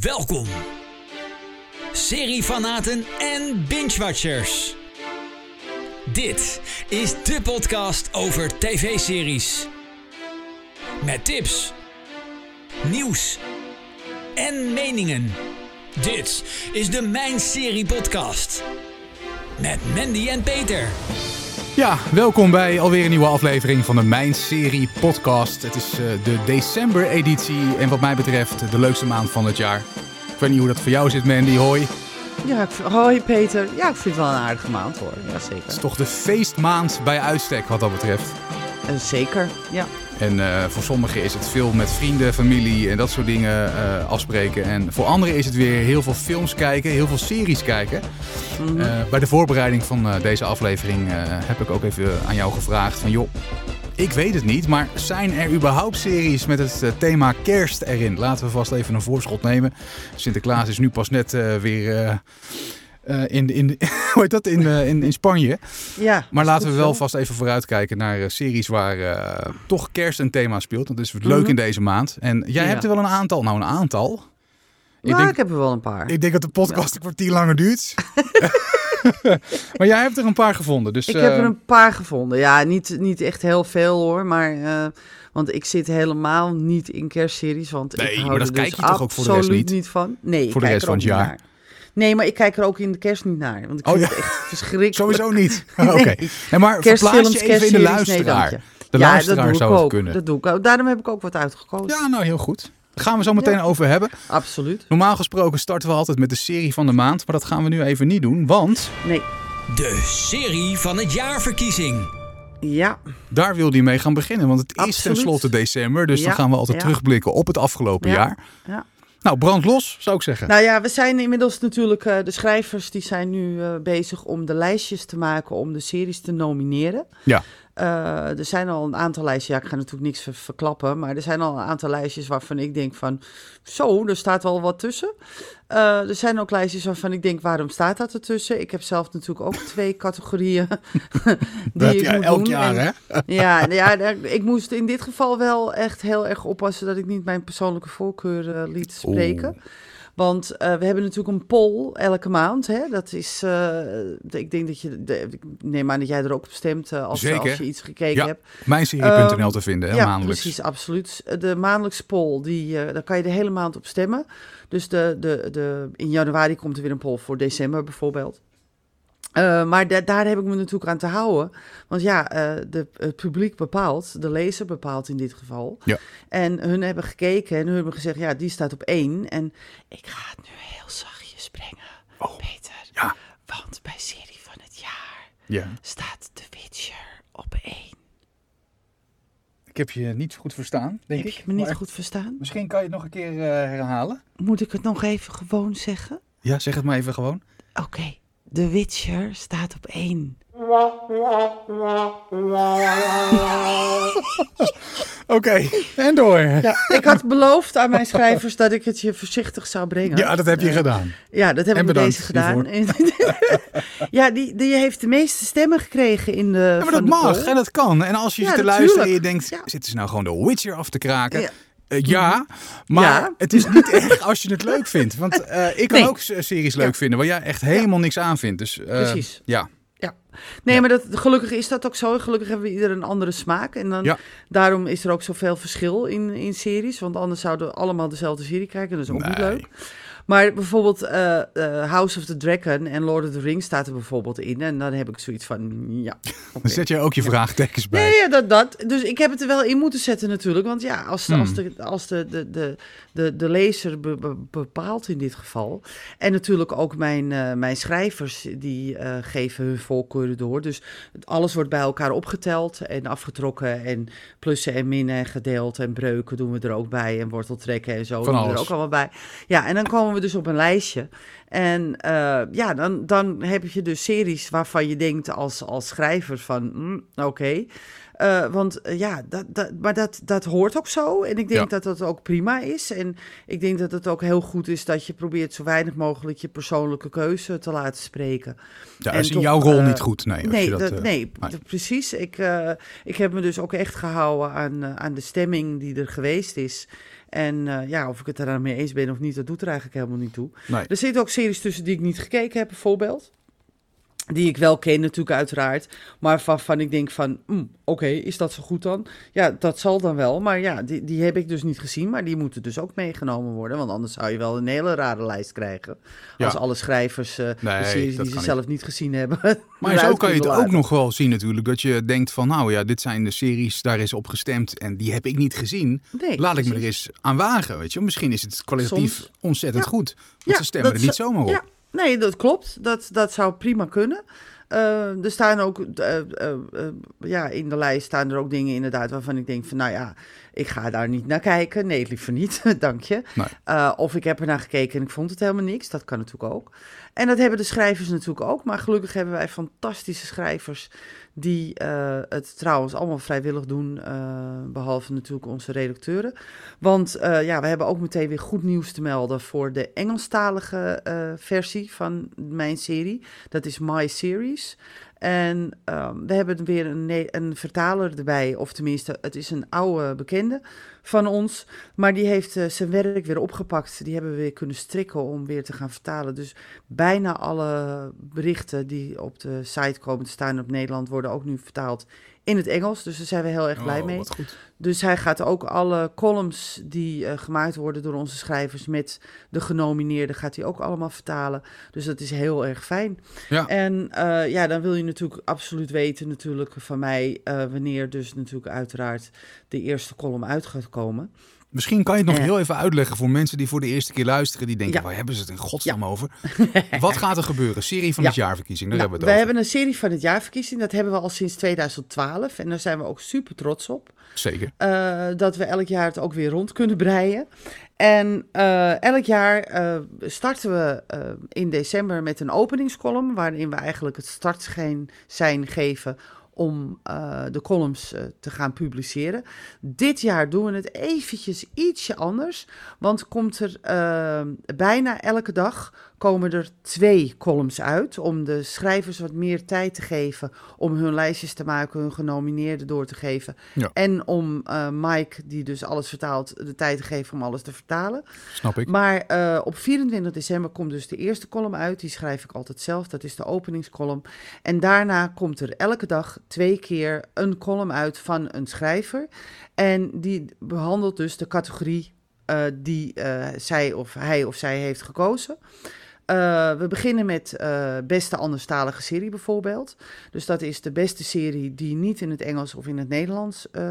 Welkom, seriefanaten en binge-watchers. Dit is de podcast over tv-series. Met tips, nieuws en meningen. Dit is de Mijn Serie Podcast. Met Mandy en Peter. Ja, welkom bij alweer een nieuwe aflevering van de Mijn Serie podcast. Het is eh, de december-editie en wat mij betreft de leukste maand van het jaar. Ik weet niet hoe dat voor jou zit, Mandy. Hoi. Ja, ik hoi Peter. Ja, ik vind het wel een aardige maand hoor. Ja, Het is zeker. toch de feestmaand bij uitstek wat dat betreft. Eh, zeker, ja. En eh, voor sommigen is het veel met vrienden, familie en dat soort dingen eh, afspreken. En voor anderen is het weer heel veel films kijken, heel veel series kijken. Mhm. Eh, bij de voorbereiding van deze aflevering heb ik ook even aan jou gevraagd van joh, ik weet het niet, maar zijn er überhaupt series met het thema kerst erin? Laten we vast even een voorschot nemen. Sinterklaas is nu pas net weer eh, in, in, hoe heet dat? In, eh, in, in Spanje. ja Maar laten we wel zo. vast even vooruitkijken naar eh, series waar toch kerst een thema speelt. Want dat is leuk Mhm. in deze maand. En jij Ja. hebt er wel een aantal. Nou, een aantal. Ik Ja, denk, ik heb er wel een paar. ik denk dat de podcast een kwartier langer duurt. maar jij hebt er een paar gevonden. Dus, Ik heb er een paar gevonden. Ja, niet, niet echt heel veel hoor, maar... want ik zit helemaal niet in kerstseries, want Nee, ik hou maar dat er kijk dus je toch ook voor de rest absoluut niet? van. Nee, Voor de kijk rest er van het niet jaar? naar. Nee, maar ik kijk er ook in de kerst niet naar, want ik Oh, vind ja. het echt verschrikkelijk. Sowieso niet. Oké. Nee. En maar verplaats Kerstfilms, je even in de nee, luisteraar. de ja, luisteraar dat doe zou ik het ook. kunnen. Dat doe ik ook. Daarom heb ik ook wat uitgekozen. Ja, nou heel goed. Daar gaan we zo meteen Ja. over hebben. Absoluut. Normaal gesproken starten we altijd met de serie van de maand. Maar dat gaan we nu even niet doen. Want Nee. De serie van het jaarverkiezing. Ja, Daar wil hij mee gaan beginnen, want het is tenslotte december. Dus dan gaan we altijd ja. terugblikken op het afgelopen Ja, jaar. Nou, brand los, zou ik zeggen. Nou ja, we zijn inmiddels natuurlijk, eh, de schrijvers die zijn nu eh, bezig om de lijstjes te maken om de series te nomineren. Ja. Eh, er zijn al een aantal lijstjes, ja, ik ga natuurlijk niks ver- verklappen, maar er zijn al een aantal lijstjes waarvan ik denk van, zo, er staat wel wat tussen. Eh, er zijn ook lijstjes waarvan ik denk, waarom staat dat ertussen? Ik heb zelf natuurlijk ook twee categorieën die ik moet elk doen. jaar, En- hè? ja, ja, daar- ik moest in dit geval wel echt heel erg oppassen dat ik niet mijn persoonlijke voorkeur eh, liet spreken. Want eh, we hebben natuurlijk een poll elke maand. Hè? Dat is, eh, ik denk dat je, de, ik neem aan dat jij er ook op stemt eh, als, als je iets gekeken Ja, hebt. Mijnserie.nl Ehm, te vinden, hè, ja, maandelijks. precies, absoluut. De maandelijkse poll, die, daar kan je de hele maand op stemmen. Dus de, de, de, in januari komt er weer een poll voor december bijvoorbeeld. Eh, maar da- daar heb ik me natuurlijk aan te houden. Want ja, eh, de, het publiek bepaalt, de lezer bepaalt in dit geval. Ja. En hun hebben gekeken en hun hebben gezegd, ja, die staat op één. En ik ga het nu heel zachtjes brengen, Oh, Peter. ja. Want bij serie van het jaar Ja. staat The Witcher op één. Ik heb je niet goed verstaan, denk Heb ik. je me niet Maar goed verstaan? Misschien kan je het nog een keer eh, herhalen. Moet ik het nog even gewoon zeggen? Ja, zeg het maar even gewoon. Oké, The Witcher staat op één. Oké, en door. Ja, Ja, ik had beloofd aan mijn schrijvers dat ik het je voorzichtig zou brengen. dat heb je gedaan. Ja, dat heb En ik met deze gedaan. ja, die, die heeft de meeste stemmen gekregen in de. Ja, maar dat van de mag poll. en dat kan. En als je Ja, zit te luisteren en je denkt, Ja. zitten ze nou gewoon de Witcher af te kraken? Ja. Eh, ja, maar Ja. het is niet erg als je het leuk vindt. Want eh, ik kan Nee. ook s- series leuk Ja. vinden waar jij echt helemaal niks aan vindt. Dus, eh, Precies. Ja, Ja. Nee, maar dat, gelukkig is dat ook zo. Gelukkig hebben we ieder een andere smaak. En dan, Ja. daarom is er ook zoveel verschil in, in series. Want anders zouden we allemaal dezelfde serie kijken. Dat is ook niet leuk. Maar bijvoorbeeld eh, eh, House of the Dragon en Lord of the Rings staat er bijvoorbeeld in. En dan heb ik zoiets van, ja, oké. dan zet je ook je vraagtekens bij. Nee, ja, dat, dat. Dus ik heb het er wel in moeten zetten natuurlijk. Want ja, als, de- Hmm. als, de, als de, de, de, de, de lezer be- be- bepaalt in dit geval. En natuurlijk ook mijn, eh, mijn schrijvers, die geven hun voorkeuren door. Dus alles wordt bij elkaar opgeteld en afgetrokken. En plussen en minnen en gedeeld en breuken doen we er ook bij. En worteltrekken en zo Van doen we er ook allemaal bij. Ja, en dan komen we dus op een lijstje. En eh, ja, dan, dan heb je dus series waarvan je denkt als, als schrijver van, mm, oké. Eh, want eh, ja, dat, dat, maar dat, dat hoort ook zo. En ik denk Ja. dat dat ook prima is. En ik denk dat het ook heel goed is dat je probeert zo weinig mogelijk je persoonlijke keuze te laten spreken. Ja, En is in jouw rol niet goed. Nee, Nee, dat, dat, nee, nee. precies. Ik, ik heb me dus ook echt gehouden aan, aan de stemming die er geweest is. En eh, ja, of ik het er dan mee eens ben of niet, dat doet er eigenlijk helemaal niet toe. Nee. Er zitten ook series tussen die ik niet gekeken heb, bijvoorbeeld. Die ik wel ken natuurlijk uiteraard. Maar waarvan ik denk van, mm, oké, is dat zo goed dan? Ja, dat zal dan wel. Maar ja, die, die heb ik dus niet gezien. Maar die moeten dus ook meegenomen worden. Want anders zou je wel een hele rare lijst krijgen. Ja. Als alle schrijvers Nee, de series die ze zelf niet gezien hebben. Maar zo kan je het ook nog wel zien natuurlijk. Dat je denkt van nou ja, dit zijn de series, daar is op gestemd en die heb ik niet gezien. Nee, Laat ik me er eens aan wagen, weet je. Misschien is het kwalitatief Soms- ontzettend Ja. goed. Want Ja, ze stemmen er niet zomaar op. Nee, dat klopt. Dat, dat zou prima kunnen. Eh, er staan ook, eh, eh, ja, in de lijst staan er ook dingen inderdaad waarvan ik denk van, nou ja, ik ga daar niet naar kijken. Nee, liever niet, dank je. Nee. Of ik heb er naar gekeken en ik vond het helemaal niks. Dat kan natuurlijk ook. En dat hebben de schrijvers natuurlijk ook. Maar gelukkig hebben wij fantastische schrijvers die eh, het trouwens allemaal vrijwillig doen. eh, behalve natuurlijk onze redacteuren. Want eh, ja, we hebben ook meteen weer goed nieuws te melden voor de Engelstalige versie van mijn serie. Dat is My Series. En ehm, we hebben weer een, een vertaler erbij, of tenminste, het is een oude bekende van ons. Maar die heeft eh, zijn werk weer opgepakt. Die hebben we weer kunnen strikken om weer te gaan vertalen. Dus bijna alle berichten die op de site komen te staan op Nederland worden ook nu vertaald in het Engels. Dus daar zijn we heel erg blij Oh, mee. goed. Dus hij gaat ook alle columns die eh, gemaakt worden door onze schrijvers met de genomineerden, gaat hij ook allemaal vertalen. Dus dat is heel erg fijn. Ja. En eh, ja, dan wil je natuurlijk absoluut weten natuurlijk van mij eh, wanneer dus natuurlijk uiteraard de eerste column uit gaat komen. Misschien kan je het nog Ja. heel even uitleggen voor mensen die voor de eerste keer luisteren. Die denken, waar hebben ze het in godsnaam over? Wat gaat er gebeuren? Serie van het jaarverkiezing, daar Nou, hebben we het over. hebben een serie van het jaarverkiezing, dat hebben we al sinds 2012 en daar zijn we ook super trots op. Zeker. eh, dat we elk jaar het ook weer rond kunnen breien. En eh, elk jaar eh, starten we eh, in december met een openingscolumn, waarin we eigenlijk het startschijn zijn geven om eh, de columns eh, te gaan publiceren. Dit jaar doen we het eventjes ietsje anders, want komt er eh, bijna elke dag komen er twee columns uit om de schrijvers wat meer tijd te geven om hun lijstjes te maken, hun genomineerden door te geven Ja. en om eh, Mike, die dus alles vertaalt, de tijd te geven om alles te vertalen. Snap ik. Maar eh, op 24 december komt dus de eerste column uit. Die schrijf ik altijd zelf. Dat is de openingscolumn. En daarna komt er elke dag twee keer een column uit van een schrijver. En die behandelt dus de categorie eh, die zij of hij of zij heeft gekozen. Eh, we beginnen met eh, beste anderstalige serie bijvoorbeeld. Dus dat is de beste serie die niet in het Engels of in het Nederlands eh,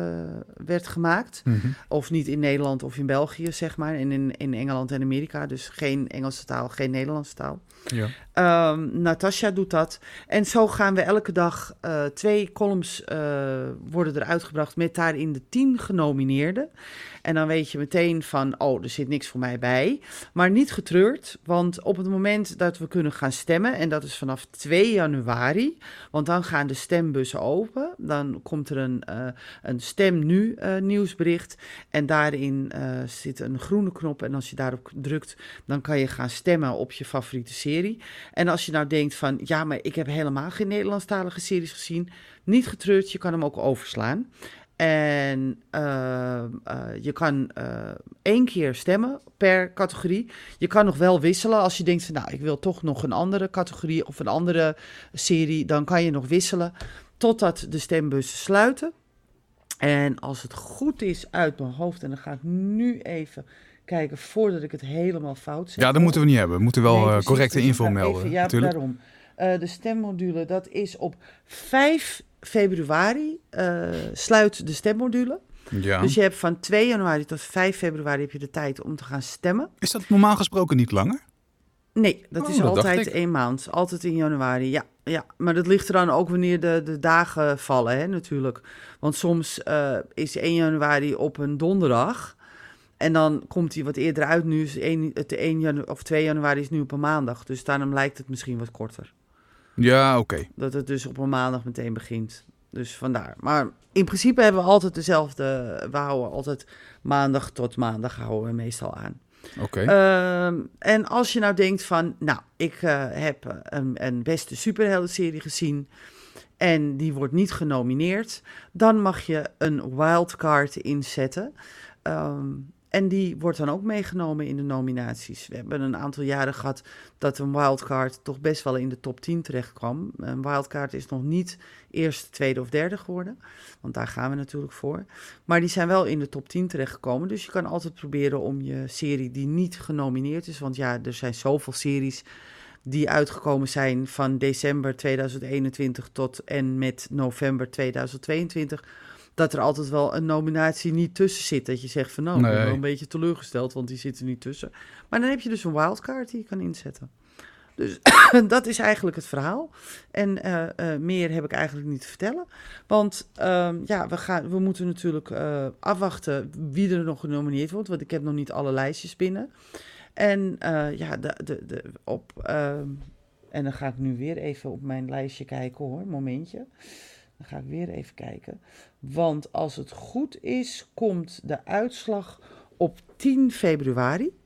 werd gemaakt. Mhm. Of niet in Nederland of in België, zeg maar. En in, in Engeland en Amerika. Dus geen Engelse taal, geen Nederlandse taal. Ja. Ehm Natasja doet dat. En zo gaan we elke dag twee columns worden er uitgebracht met daarin de tien genomineerden. En dan weet je meteen van, oh, er zit niks voor mij bij. Maar niet getreurd, want op het moment dat we kunnen gaan stemmen, en dat is vanaf 2 januari, want dan gaan de stembussen open. Dan komt er een, eh, een stem nu eh, nieuwsbericht. En daarin eh, zit een groene knop. En als je daarop drukt, dan kan je gaan stemmen op je favoriete serie. En als je nou denkt van, ja, maar ik heb helemaal geen Nederlandstalige series gezien. Niet getreurd, je kan hem ook overslaan. En eh, eh, je kan eh, één keer stemmen per categorie. Je kan nog wel wisselen als je denkt van, nou, ik wil toch nog een andere categorie of een andere serie. Dan kan je nog wisselen totdat de stembussen sluiten. En als het goed is uit mijn hoofd, en dan ga ik nu even kijken voordat ik het helemaal fout zeg. ja, dat moeten we niet hebben. We moeten wel Nee, eh, correcte info melden. even- ja, natuurlijk. daarom. Eh, de stemmodule, dat is op 5 februari eh, sluit de stemmodule. Ja. Dus je hebt van 2 januari tot 5 februari heb je de tijd om te gaan stemmen. Is dat normaal gesproken niet langer? Nee, dat Oh, is dat dacht altijd één maand. Altijd in januari, ja. ja. Maar dat ligt eraan ook wanneer de, de dagen vallen, hè, natuurlijk. Want soms eh, is 1 januari op een donderdag. En dan komt hij wat eerder uit. Nu is 1, het 1 janu of 2 januari is nu op een maandag. Dus daarom lijkt het misschien wat korter. Ja, oké. Dat het dus op een maandag meteen begint. Dus vandaar. Maar in principe hebben we altijd dezelfde. We houden altijd maandag tot maandag houden we meestal aan. Oké. Ehm, en als je nou denkt van, nou, ik eh, heb eh, een, een beste superhelden-serie gezien en die wordt niet genomineerd, dan mag je een wildcard inzetten. Ehm, En die wordt dan ook meegenomen in de nominaties. We hebben een aantal jaren gehad dat een wildcard toch best wel in de top 10 terecht kwam. Een wildcard is nog niet eerste, tweede of derde geworden. Want daar gaan we natuurlijk voor. Maar die zijn wel in de top 10 terechtgekomen. Dus je kan altijd proberen om je serie die niet genomineerd is. Want ja, er zijn zoveel series die uitgekomen zijn van december 2021 tot en met november 2022 dat er altijd wel een nominatie niet tussen zit. Dat je zegt van nou, ik ben Nee. wel een beetje teleurgesteld, want die zit er niet tussen. Maar dan heb je dus een wildcard die je kan inzetten. Dus dat is eigenlijk het verhaal. En eh, eh, meer heb ik eigenlijk niet te vertellen. Want ehm, ja, we, gaan, we moeten natuurlijk eh, afwachten wie er nog genomineerd wordt. Want ik heb nog niet alle lijstjes binnen. En ja, de, de, de, op, ehm, en dan ga ik nu weer even op mijn lijstje kijken hoor, momentje. Dan ga ik weer even kijken. Want als het goed is, komt de uitslag op 10 februari.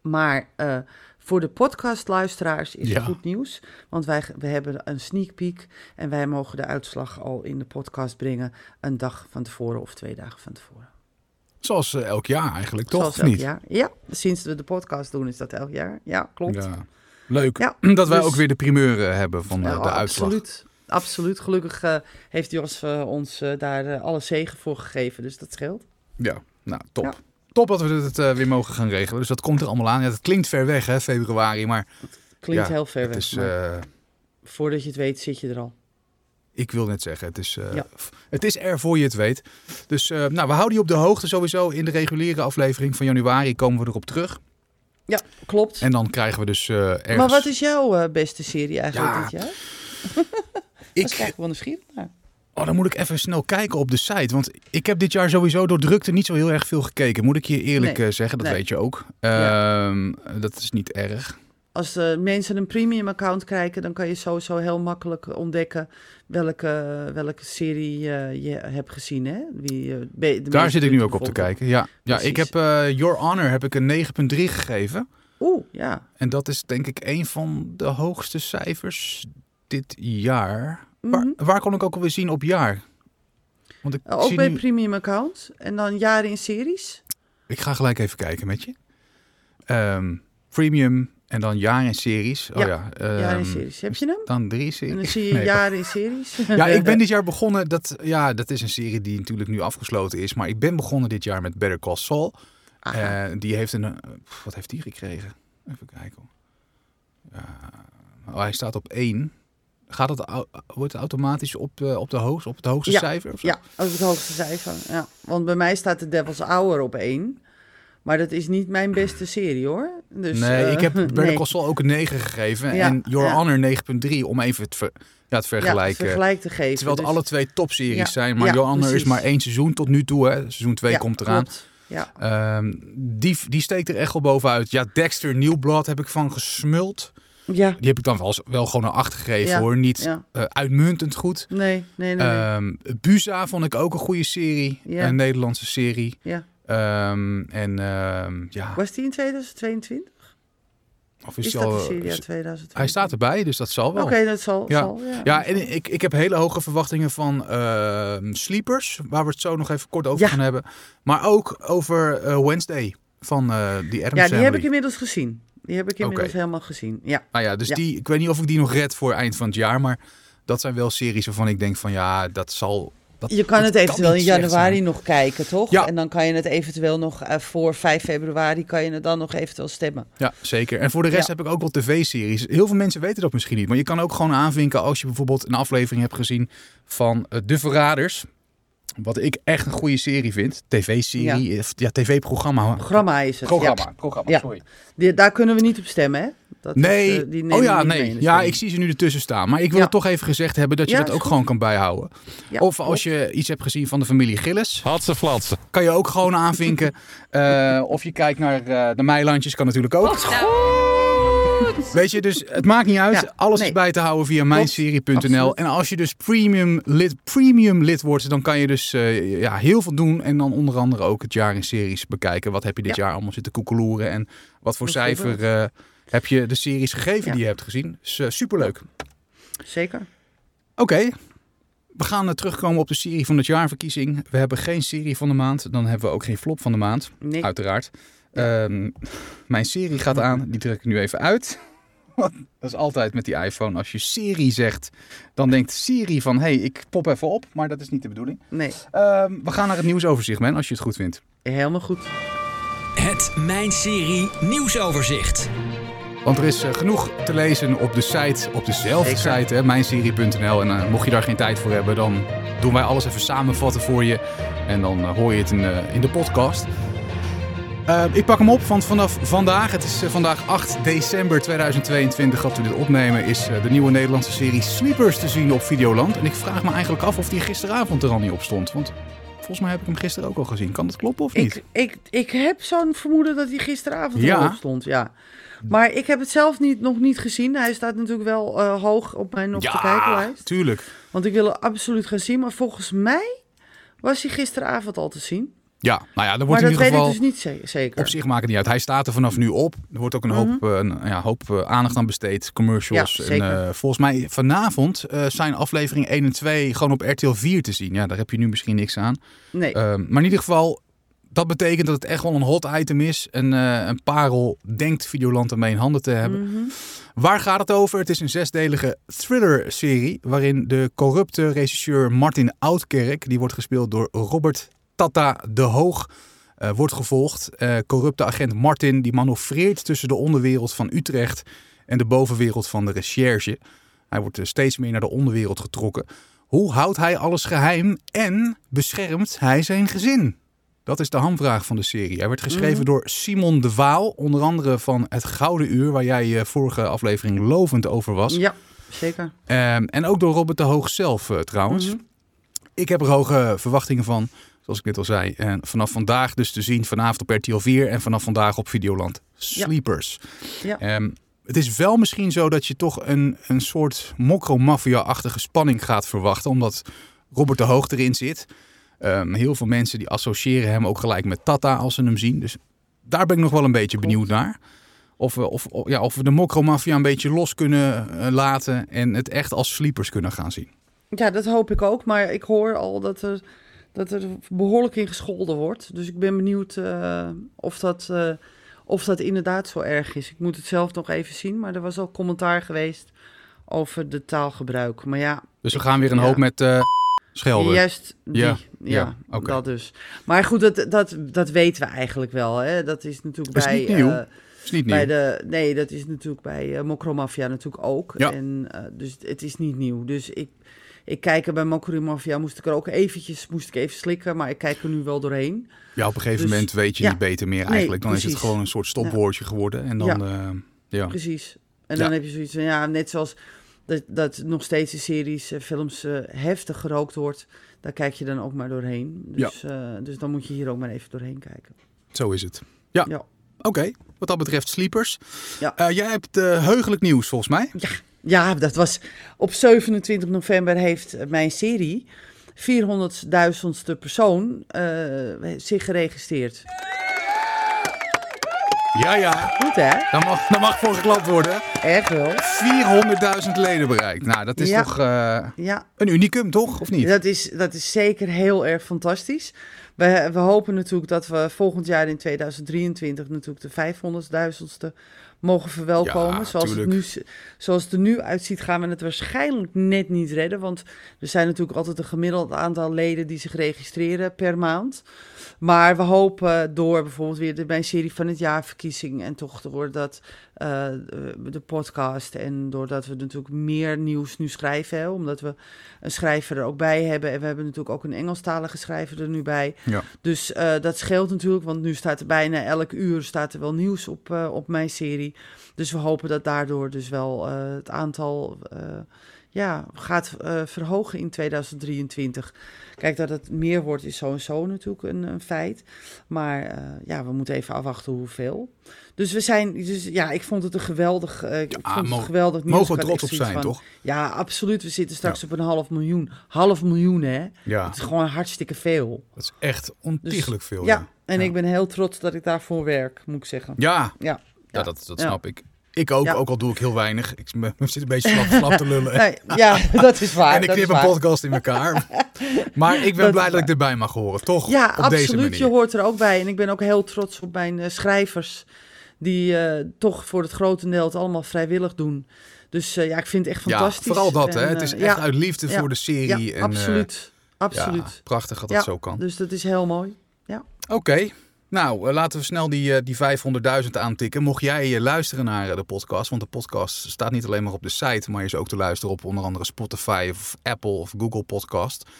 Maar eh, voor de podcastluisteraars is Ja. het goed nieuws. Want wij we hebben een sneak peek. En wij mogen de uitslag al in de podcast brengen. Een dag van tevoren of twee dagen van tevoren. Zoals eh, elk jaar eigenlijk, toch? Zoals elk niet? jaar. Ja, sinds we de podcast doen is dat elk jaar. Ja, klopt. Ja. Leuk Ja, dat wij dus- ook weer de primeur eh, hebben van de, de uitslag. Absoluut. Absoluut. Gelukkig eh, heeft Jos ons eh, daar eh, alle zegen voor gegeven. Dus dat scheelt. Ja, nou top. Ja. Top dat we het weer mogen gaan regelen. Dus dat komt er allemaal aan. Ja, dat klinkt ver weg, hè, februari. Maar Klinkt Ja, heel ver weg. is, voordat je het weet, zit je er al. ik wil net zeggen, het is, Ja. het is er voor je het weet. Dus nou, we houden je op de hoogte sowieso. In de reguliere aflevering van januari komen we erop terug. Ja, klopt. En dan krijgen we dus ergens... Maar wat is jouw beste serie eigenlijk dit jaar? ik, eigenlijk wel nieuwsgierig naar. Oh, dan moet ik even snel kijken op de site. Want ik heb dit jaar sowieso door drukte niet zo heel erg veel gekeken. Moet ik je eerlijk Nee. eh, zeggen, dat Nee. weet je ook. Ja. Ehm, Dat is niet erg. Als eh, mensen een premium account krijgen, dan kan je sowieso heel makkelijk ontdekken welke, welke serie je hebt gezien. Hè? Wie, eh, de Daar zit ik nu ook op te kijken. Ja, ja ik heb Your Honor heb ik een 9,3 gegeven. Oeh, ja. En dat is denk ik een van de hoogste cijfers dit jaar. Waar, Mhm. waar kon ik ook alweer zien op jaar? Want ik, Ook zie bij nu, premium account. En dan jaren in series. ik ga gelijk even kijken met je. Ehm, premium en dan jaar en series. Oh Ja, ja, jaren in ehm, series. Heb je hem? Dan drie En series. dan zie je Nee, jaren in series. Ja, ik ben dit jaar begonnen. Dat, ja, dat is een serie die natuurlijk nu afgesloten is. Maar ik ben begonnen dit jaar met Better Call Saul. Eh, die heeft een. wat heeft die gekregen? Even kijken. hoor. Ja, oh, hij staat op 1. Gaat het, wordt het automatisch op, eh, op, de hoogste, op het hoogste Ja, cijfer? Of zo? Ja, ook het hoogste cijfer. Ja. Want bij mij staat de Devil's Hour op één. Maar dat is niet mijn beste serie hoor. Dus, nee, eh, ik heb Better nee. Call ook een 9 gegeven. Ja, en Your ja. Honor 9.3 om even het, ver- ja, het vergelijken. vergelijk te geven. Terwijl het Dus- alle twee topseries zijn. Maar Your Honor is maar één seizoen tot nu toe. Hè. Seizoen 2 Ja, komt eraan. klopt. Ja, Ehm, die, die steekt er echt wel bovenuit. Ja, Dexter New Blood heb ik van gesmuld. Ja, Die heb ik dan wel, wel gewoon een 8 gegeven Ja, hoor. Niet ja. eh, uitmuntend goed. Nee, nee, nee. nee. Ehm Buza vond ik ook een goede serie. Ja. Een Nederlandse serie. ja. Ehm, en ehm, ja, Was die in 2022? of Is, al, serie uit is- 2022? Hij staat erbij, dus dat zal wel. Oké, dat zal. Ja. zal ja. Ja, en ik, ik heb hele hoge verwachtingen van ehm, Sleepers, waar we het zo nog even kort over Ja. gaan hebben. Maar ook over eh, Wednesday van eh die Adams Ja, die heb ik inmiddels gezien. Die heb ik inmiddels Oké. helemaal gezien. Ja, Nou ja, dus Ja. die, ik weet niet of ik die nog red voor eind van het jaar, maar dat zijn wel series waarvan ik denk van ja, dat zal. Dat, je kan het eventueel in januari nog kijken, toch? Ja. En dan kan je het eventueel nog eh, voor 5 februari kan je het dan nog eventueel stemmen. Ja, zeker. En voor de rest Ja. heb ik ook wel tv-series. Heel veel mensen weten dat misschien niet, maar je kan ook gewoon aanvinken als je bijvoorbeeld een aflevering hebt gezien van eh, De Verraders. Wat ik echt een goede serie vind. TV-serie, ja, ja tv-programma. Programma is het. Programma, Ja. programma, Ja. sorry. Die- daar kunnen we niet op stemmen, hè? Dat is, Nee, eh, die nemen oh ja, nee. Ja, ik zie ze nu ertussen staan. Maar ik wil Ja. het toch even gezegd hebben dat je Ja, dat is ook goed. gewoon kan bijhouden. Ja, of als je iets hebt gezien van de familie Gillis, Had ze flatsen. kan je ook gewoon aanvinken. Eh, of je kijkt naar eh, de Meilandjes, kan natuurlijk ook. Weet je, dus het maakt niet uit. Ja, Alles nee. is bij te houden via mijnserie.nl. En als je dus premium lid, premium lid wordt, dan kan je dus eh, ja, heel veel doen. En dan onder andere ook het jaar in series bekijken. Wat heb je dit Ja. jaar allemaal zitten koekeloeren? En wat voor cijfer eh, heb je de series gegeven die je hebt gezien? Dus, eh, superleuk. Zeker. Oké, we gaan terugkomen op de serie van het jaarverkiezing. We hebben geen serie van de maand. Dan hebben we ook geen flop van de maand. Nee. Uiteraard. Um, mijn serie gaat aan. Die druk ik nu even uit. Dat is altijd met die iPhone. Als je Siri zegt, dan denkt Siri van... hé, hey, ik pop even op. Maar dat is niet de bedoeling. Nee. Um, we gaan naar het nieuwsoverzicht, man. Als je het goed vindt. Helemaal goed. Het Mijn Serie nieuwsoverzicht. Want er is uh, genoeg te lezen op de site, op dezelfde Zeker. site, hè, mijnserie.nl. En uh, mocht je daar geen tijd voor hebben, dan doen wij alles even samenvatten voor je. En dan uh, hoor je het in, in de podcast. Ik pak hem op, want vanaf vandaag, het is vandaag 8 december 2022 dat we dit opnemen, is de nieuwe Nederlandse serie Sleepers te zien op Videoland. En ik vraag me eigenlijk af of die gisteravond er al niet op stond. Want volgens mij heb ik hem gisteren ook al gezien. Kan dat kloppen of niet? Ik, ik, ik heb zo'n vermoeden dat hij gisteravond Ja. erop stond, ja. Maar ik heb het zelf niet, nog niet gezien. Hij staat natuurlijk wel uh, hoog op mijn nog te kijkenlijst. tuurlijk. Want ik wil er absoluut gaan zien. Maar volgens mij was hij gisteravond al te zien. Ja, nou ja, Maar wordt dat in ieder weet geval... ik dus niet ze- zeker. Op zich maakt het niet uit. Hij staat er vanaf nu op. Er wordt ook een hoop, uh, een, ja, hoop uh, aandacht aan besteed. Commercials. Ja, en uh, volgens mij vanavond zijn aflevering 1 en 2 gewoon op RTL 4 te zien. Ja, daar heb je nu misschien niks aan. Nee. Maar in ieder geval, dat betekent dat het echt wel een hot item is. En een parel denkt Videoland ermee in handen te hebben. Mhm. Waar gaat het over? Het is een zesdelige thriller-serie. Waarin de corrupte regisseur Martin Oudkerk, die wordt gespeeld door Robert Tata de Hoog, uh, wordt gevolgd. Uh, corrupte agent Martin die manoeuvreert tussen de onderwereld van Utrecht en de bovenwereld van de recherche. Hij wordt uh, steeds meer naar de onderwereld getrokken. Hoe houdt hij alles geheim en beschermt hij zijn gezin? Dat is de hamvraag van de serie. Hij werd geschreven mm. door Simon de Waal, onder andere van Het Gouden Uur, waar jij je vorige aflevering lovend over was. Ja, zeker. Um, en ook door Robert de Hoog zelf trouwens. Mhm. Ik heb er hoge verwachtingen van zoals ik net al zei. En vanaf vandaag dus te zien vanavond op RTL 4 en vanaf vandaag op Videoland. Sleepers. Ja. Um, het is wel misschien zo dat je toch een, een soort mokro-maffia-achtige spanning gaat verwachten. Omdat Robert de Hoog erin zit. Um, heel veel mensen die associëren hem ook gelijk met Tata als ze hem zien. Dus daar ben ik nog wel een beetje benieuwd naar. Of we, of, ja, of we de mokro-maffia een beetje los kunnen uh, laten en het echt als sleepers kunnen gaan zien. Ja, dat hoop ik ook. Maar ik hoor al dat er dat er behoorlijk in gescholden wordt. Dus ik ben benieuwd uh, of, dat, uh, of dat inderdaad zo erg is. Ik moet het zelf nog even zien, maar er was al commentaar geweest over de taalgebruik. Maar ja. Dus we gaan weer een ja. hoop met uh, schelden. Juist die, ja, ja, ja okay. dat dus. Maar goed, dat, dat, dat weten we eigenlijk wel. Hè? Dat is natuurlijk is bij... Niet nieuw. is niet bij nieuw. de, nee, dat is natuurlijk bij uh, Mokromafia natuurlijk ook. Ja. En, dus het is niet nieuw. Dus ik, ik kijk er bij Mokromafia, moest ik er ook eventjes, moest ik even slikken, maar ik kijk er nu wel doorheen. Ja, op een gegeven Dus- moment weet je ja. niet beter meer eigenlijk. dan is het gewoon een soort stopwoordje geworden. En dan, Ja. ja. ja. Precies. En dan heb je zoiets van, ja, net zoals dat, dat nog steeds in series, eh, films eh, heftig gerookt wordt, daar kijk je dan ook maar doorheen. Dus, eh, dus dan moet je hier ook maar even doorheen kijken. Zo is het. Ja, Ja. oké. Wat dat betreft sleepers. Ja. Eh, jij hebt eh, heugelijk nieuws volgens mij. Ja, dat was op 27 november heeft mijn serie 400.000ste persoon eh, zich geregistreerd. Ja, ja. Goed hè? Dan mag, dan mag voor geklapt worden. Echt wel. 400.000 leden bereikt. Nou, dat is Ja. toch eh, Ja, een unicum, toch? Of niet? dat is, dat is zeker heel erg fantastisch. We, we hopen natuurlijk dat we volgend jaar in 2023 natuurlijk de 500.000ste mogen verwelkomen. Ja, zoals, het nu, zoals het er nu uitziet gaan we het waarschijnlijk net niet redden. Want er zijn natuurlijk altijd een gemiddeld aantal leden die zich registreren per maand. Maar we hopen door bijvoorbeeld weer de mijn serie van het jaarverkiezing en toch door dat eh, de podcast en doordat we natuurlijk meer nieuws nu schrijven, hè, omdat we een schrijver er ook bij hebben en we hebben natuurlijk ook een Engelstalige schrijver er nu bij. Ja. Dus eh, dat scheelt natuurlijk, want nu staat er bijna elk uur staat er wel nieuws op, eh, op mijn serie. Dus we hopen dat daardoor dus wel eh, het aantal eh, ja, gaat eh, verhogen in 2023. Kijk, dat het meer wordt is sowieso natuurlijk een, een feit. Maar eh, ja, we moeten even afwachten hoeveel. Dus we zijn, dus ja, ik vond het een geweldig, eh, ik vond het geweldig nieuws. Mogen we trots op zijn, van, toch? Ja, absoluut. We zitten straks op een half miljoen. Half miljoen, hè? Ja, Het is gewoon hartstikke veel. dat is echt ontiegelijk veel. Ja, Ja, en ik ben heel trots dat ik daarvoor werk, moet ik zeggen. ja. Ja, Ja, dat, dat snap ik. Ik ook, Ja. ook al doe ik heel weinig. Ik zit een beetje slap, slap te lullen. Nee, ja, dat is waar. en ik knip een podcast in elkaar. maar ik ben Dat blij dat ik erbij mag horen, toch? Ja, op deze absoluut. manier. Je hoort er ook bij. En ik ben ook heel trots op mijn eh, schrijvers. Die eh, toch voor het grotendeel het allemaal vrijwillig doen. Dus eh, ja, ik vind het echt Ja, fantastisch. vooral dat, hè. Het is echt ja, uit liefde ja, voor de serie. Ja, en, absoluut. absoluut. Ja, prachtig dat Ja, dat zo kan. Dus dat is heel mooi. Oké. Nou, eh, laten we snel die, eh, die 500.000 aantikken. Mocht jij eh, luisteren naar de podcast, want de podcast staat niet alleen maar op de site, maar is ook te luisteren op onder andere Spotify of Apple of Google Podcast.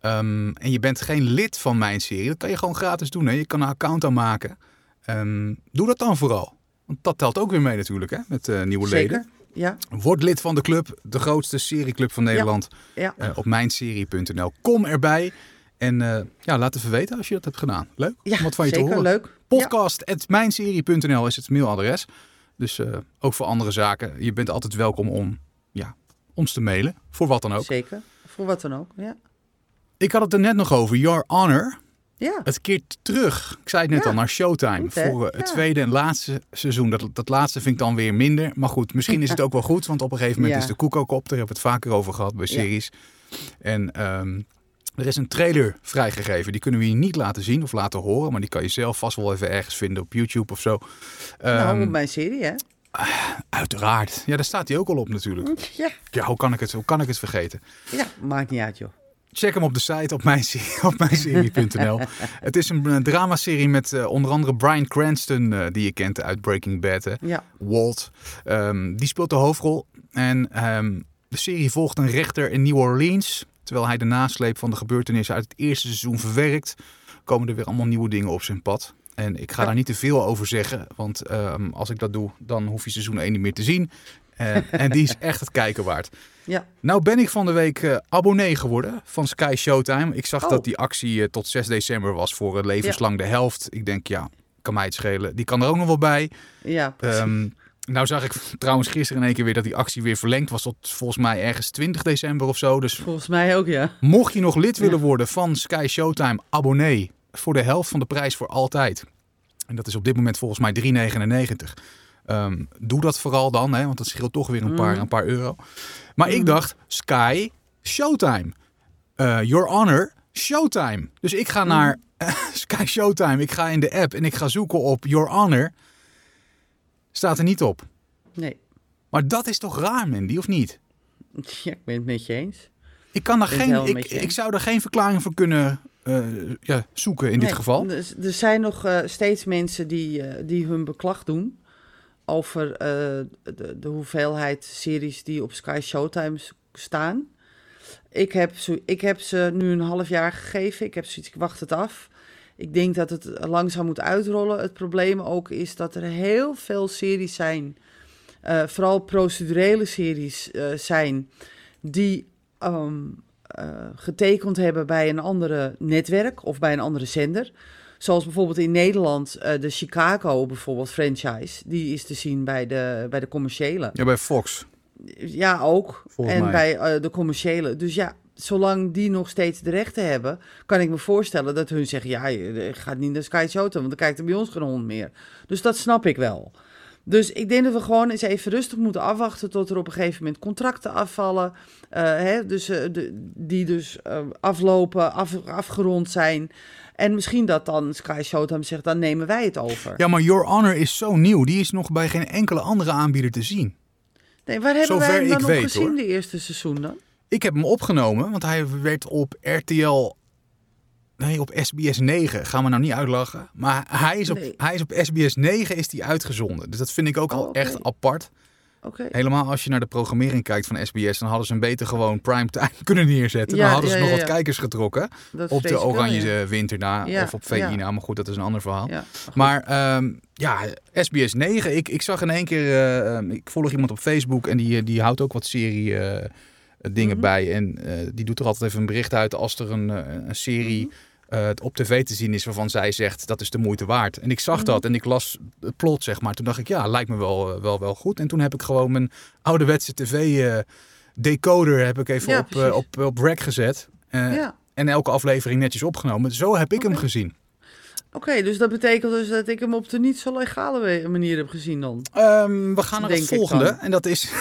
Ehm, en je bent geen lid van mijn serie, dat kan je gewoon gratis doen. Hè? Je kan een account aanmaken. Ehm, doe dat dan vooral. Want dat telt ook weer mee natuurlijk, hè? met eh, nieuwe Zeker. leden. Ja, Word lid van de club, de grootste serieclub van Nederland, ja. op mijnserie.nl. Kom erbij en eh, ja, laat even weten als je dat hebt gedaan. Leuk ja om wat van je zeker te horen. leuk. Podcast.mijnserie.nl is het mailadres. Dus eh, ook voor andere zaken. Je bent altijd welkom om ja, ons te mailen. Voor wat dan ook. zeker. Voor wat dan ook. Ja. Ik had het er net nog over. Your Honor. Ja, Het keert terug. Ik zei het net Ja. al, naar Showtime. Goed, voor eh, het tweede en laatste seizoen. Dat, dat laatste vind ik dan weer minder. Maar goed, misschien is het ook wel goed. Want op een gegeven moment is de koek ook op. Daar hebben we het vaker over gehad bij series. En ehm, er is een trailer vrijgegeven. Die kunnen we je niet laten zien of laten horen. Maar die kan je zelf vast wel even ergens vinden op YouTube of zo. nou, Ehm, op mijn serie, hè? Uiteraard. Ja, daar staat hij ook al op natuurlijk. Ja, Ja, hoe kan ik het, hoe kan ik het vergeten? ja, maakt niet uit, joh. Check hem op de site op, mijn, op mijnserie.nl. het is een eh, dramaserie met eh, onder andere Brian Cranston, eh, die je kent uit Breaking Bad. hè. Ja, Walt. Ehm, die speelt de hoofdrol. En ehm, de serie volgt een rechter in New Orleans. Terwijl hij de nasleep van de gebeurtenissen uit het eerste seizoen verwerkt, komen er weer allemaal nieuwe dingen op zijn pad. En ik ga daar niet te veel over zeggen, want ehm, als ik dat doe, dan hoef je seizoen 1 niet meer te zien. En die is echt het kijken waard. ja. Nou ben ik van de week eh, abonnee geworden van Sky Showtime. Ik zag Oh. dat die actie eh, tot 6 december was voor eh, levenslang de helft. Ik denk, ja, kan mij het schelen. Die kan er ook nog wel bij. Ja, precies. Ehm, nou zag ik trouwens gisteren in één keer weer dat die actie weer verlengd was tot volgens mij ergens 20 december of zo. Dus Volgens mij ook, ja. mocht je nog lid willen Ja. worden van Sky Showtime, abonnee voor de helft van de prijs voor altijd. En dat is op dit moment volgens mij 3,99. Ehm, doe dat vooral dan, hè, want dat scheelt toch weer een paar, Mhm. een paar euro. Maar ik Mhm. dacht, Sky Showtime. Eh, Your Honor Showtime. Dus ik ga Mhm. naar Sky Showtime. Ik ga in de app en ik ga zoeken op Your Honor. Staat er niet op. Nee. Maar dat is toch raar, Mandy, of niet? Ja, ik ben het met je eens. Ik, kan daar geen, ik, ik zou er geen verklaring voor kunnen eh, ja, zoeken in dit geval. Er, er zijn nog eh, steeds mensen die, eh, die hun beklag doen over de, de hoeveelheid series die op Sky Showtime staan. Ik heb, zo, ik heb ze nu een half jaar gegeven. Ik heb zoiets, ik wacht het af. Ik denk dat het langzaam moet uitrollen. Het probleem ook is dat er heel veel series zijn, eh, vooral procedurele series eh, zijn, die ehm, eh, getekend hebben bij een andere netwerk of bij een andere zender. Zoals bijvoorbeeld in Nederland de Chicago bijvoorbeeld franchise. Die is te zien bij de, bij de commerciële. Ja, bij Fox. Ja, ook. Volgens en mij. bij de commerciële. Dus ja, zolang die nog steeds de rechten hebben, kan ik me voorstellen dat hun zeggen: ja, je gaat niet naar Sky Showtime, want dan kijkt er bij ons geen hond meer. Dus dat snap ik wel. Dus ik denk dat we gewoon eens even rustig moeten afwachten tot er op een gegeven moment contracten afvallen. eh, hè, dus, eh, de, die dus eh, aflopen, af, afgerond zijn. En misschien dat dan Sky Showtime zegt, dan nemen wij het over. Ja, maar Your Honor is zo nieuw. Die is nog bij geen enkele andere aanbieder te zien. Nee, waar hebben wij hem dan weet, gezien, hoor. de eerste seizoen dan? Ik heb hem opgenomen, want hij werd op RTL... Nee, op SBS 9. Gaan we nou niet uitlachen. Maar hij is op, Nee. hij is op SBS 9 is die uitgezonden. Dus dat vind ik ook Oh, al oké. echt apart. Helemaal als je naar de programmering kijkt van SBS... dan hadden ze hem beter gewoon primetime kunnen neerzetten. Ja, dan hadden ze nog ja, wat kijkers getrokken. Dat Op de wel, Oranje. Winter na. Of op VI na. Maar goed, dat is een ander verhaal. Maar ehm, ja, SBS 9. Ik, ik zag in één keer. eh, ehm, ik volg iemand op Facebook en die, eh, die houdt ook wat serie eh, dingen Mhm. bij. En eh, die doet er altijd even een bericht uit als er een, eh, een serie Mhm. eh, op tv te zien is waarvan zij zegt dat is de moeite waard. En ik zag Mhm. dat en ik las het plot, zeg maar. Toen dacht ik, ja, lijkt me wel, eh, wel, wel goed. En toen heb ik gewoon mijn ouderwetse tv eh, decoder heb ik even Ja, op, eh, op, op rec gezet. Eh, ja. En elke aflevering netjes opgenomen. Zo heb ik hem gezien. Oké, dus dat betekent dus dat ik hem op de niet zo legale manier heb gezien dan. Ehm, we gaan naar het volgende. En dat is...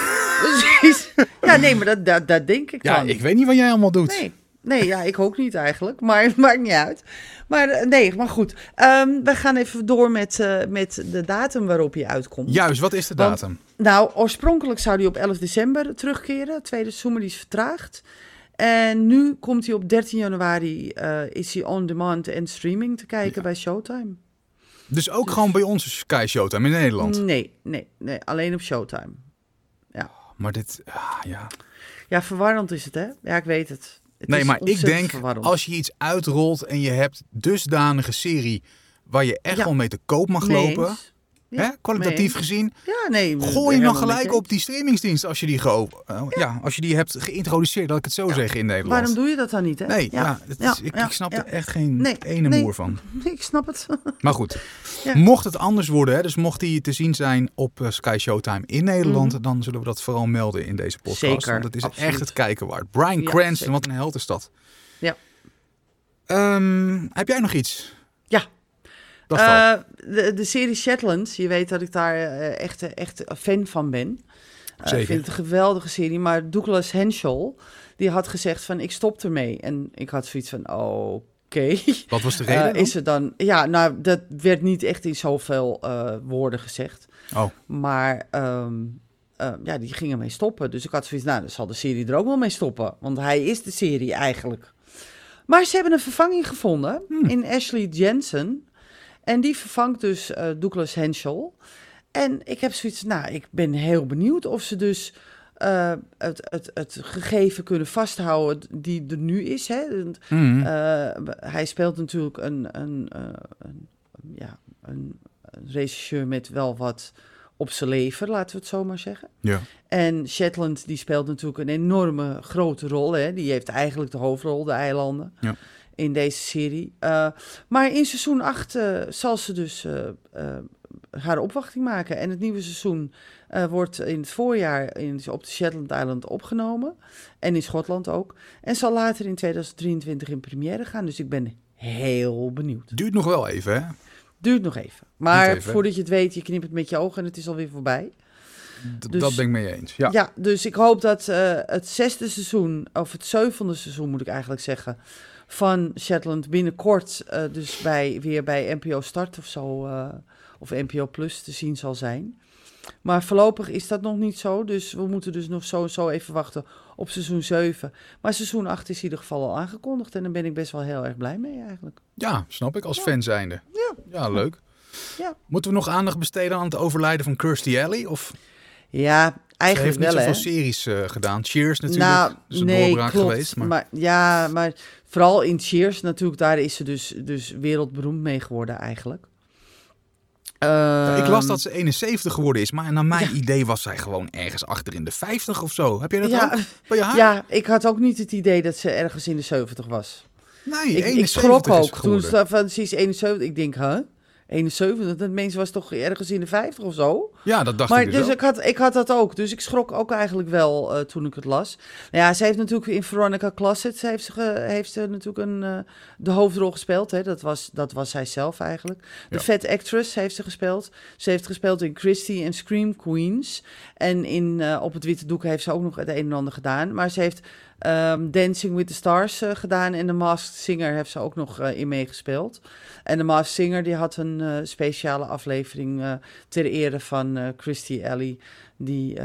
Precies. Ja, nee, maar dat, dat, dat denk ik Ja, dan. ik weet niet wat jij allemaal doet. Nee, nee ja, ik ook niet eigenlijk. Maar het maakt niet uit. Maar eh, nee, maar goed. Ehm, we gaan even door met, eh, met de datum waarop hij uitkomt. Juist, wat is de Want- datum? Nou, oorspronkelijk zou hij op 11 december terugkeren. Tweede seizoen, die is vertraagd. En nu komt hij op 13 januari, eh, is hij on demand en streaming te kijken Ja. bij Showtime. Dus ook gewoon bij ons Sky Showtime in Nederland. Nee, nee, nee, alleen op Showtime. Maar dit, ah, ja. Ja, verwarrend is het, hè? Ja, ik weet het. Het Nee, maar ik denk, verwarrend. als je iets uitrolt en je hebt dusdanige serie waar je echt Ja. wel mee te koop mag lopen, eens. Ja, hè, kwalitatief gezien, Ja, nee. gooi hem dan gelijk op die streamingsdienst als je die, ge eh, ja. als je die hebt geïntroduceerd, dat ik het zo zeg in Nederland. Waarom doe je dat dan niet, hè? Nee, ja, is, ik, snap er echt geen Nee, ene nee. moer van. Ik snap het. Maar goed, Ja. mocht het anders worden, hè, dus mocht die te zien zijn op eh, Sky Showtime in Nederland, Mhm. dan zullen we dat vooral melden in deze podcast. Zeker, want het is absoluut. echt het kijken waard. Brian Cranston, wat een held is dat. Ja. Ehm, heb jij nog iets? Eh, de, de serie Shetland, je weet dat ik daar eh, echt, echt fan van ben. Eh, Zeker. Ik vind het een geweldige serie, maar Douglas Henschel, die had gezegd van ik stop ermee. En ik had zoiets van oké. Wat was de Eh, reden? is het dan? Ja, nou, dat werd niet echt in zoveel eh, woorden gezegd. Oh, Maar ehm, eh, ja, die gingen mee stoppen. Dus ik had zoiets, nou, dan zal de serie er ook wel mee stoppen. Want hij is de serie eigenlijk. Maar ze hebben een vervanging gevonden Hmm. in Ashley Jensen. En die vervangt dus eh, Douglas Henschel. En ik heb zoiets, nou, ik ben heel benieuwd of ze dus eh, het, het, het gegeven kunnen vasthouden die er nu is. Hè? Mhm. eh, hij speelt natuurlijk een, een, een, ja, een, een regisseur met wel wat op zijn leven, laten we het zo maar zeggen. ja. En Shetland die speelt natuurlijk een enorme grote rol. Hè? Die heeft eigenlijk de hoofdrol, de eilanden, Ja. In deze serie. Eh, maar in seizoen 8 zal ze dus eh, eh, haar opwachting maken. En het nieuwe seizoen eh, wordt in het voorjaar in, op de Shetland Island opgenomen. En in Schotland ook. En zal later in 2023 in première gaan. Dus ik ben heel benieuwd. Duurt nog wel even, hè? Duurt nog even. Maar even, voordat je het weet, je knipt het met je ogen en het is alweer voorbij. D- Dus- dat ben ik mee eens. Ja. Ja, dus ik hoop dat eh, het zesde seizoen, of het zevende seizoen moet ik eigenlijk zeggen, van Shetland binnenkort eh, dus bij, weer bij NPO Start of zo, eh, of NPO Plus te zien zal zijn. Maar voorlopig is dat nog niet zo, dus we moeten dus nog sowieso even wachten op seizoen 7. Maar seizoen 8 is in ieder geval al aangekondigd en daar ben ik best wel heel erg blij mee eigenlijk. Ja, snap ik, als fan zijnde. Ja. Ja, leuk. Ja. Moeten we nog aandacht besteden aan het overlijden van Kirstie Alley? Of Ja, ze eigenlijk heeft niet wel hè. series eh, gedaan. Cheers natuurlijk. Nou, is een nee, doorbraak klopt. geweest. Maar... Maar... ja, maar vooral in Cheers natuurlijk, daar is ze dus, dus wereldberoemd mee geworden eigenlijk. Ik las Ehm, dat ze 71 geworden is, maar naar mijn idee was zij gewoon ergens achter in de 50 of zo. Heb jij dat Ja, ook bij je haar? ja, ik had ook niet het idee dat ze ergens in de 70 was. Nee, Ik, ik 71 schrok ook toen ze van, ze is 71. Ik denk, huh? 71? Dat mensen was toch ergens in de 50 of zo? Ja, dat dacht Maar ik dus, dus ik had, ik had dat ook. Dus ik schrok ook eigenlijk wel eh, toen ik het las. Nou ja, ze heeft natuurlijk in Veronica Closet heeft ze, ge- heeft ze natuurlijk een, eh, de hoofdrol gespeeld. Hè. Dat, was, dat was zij zelf eigenlijk. De Ja. Fat Actress heeft ze gespeeld. Ze heeft gespeeld in Christie en Scream Queens. En in, eh, op het witte doek heeft ze ook nog het een en ander gedaan. Maar ze heeft ehm, Dancing with the Stars eh, gedaan. En The Masked Singer heeft ze ook nog eh, in meegespeeld. En The Masked Singer die had een eh, speciale aflevering ter ere van Christy Alley. Die,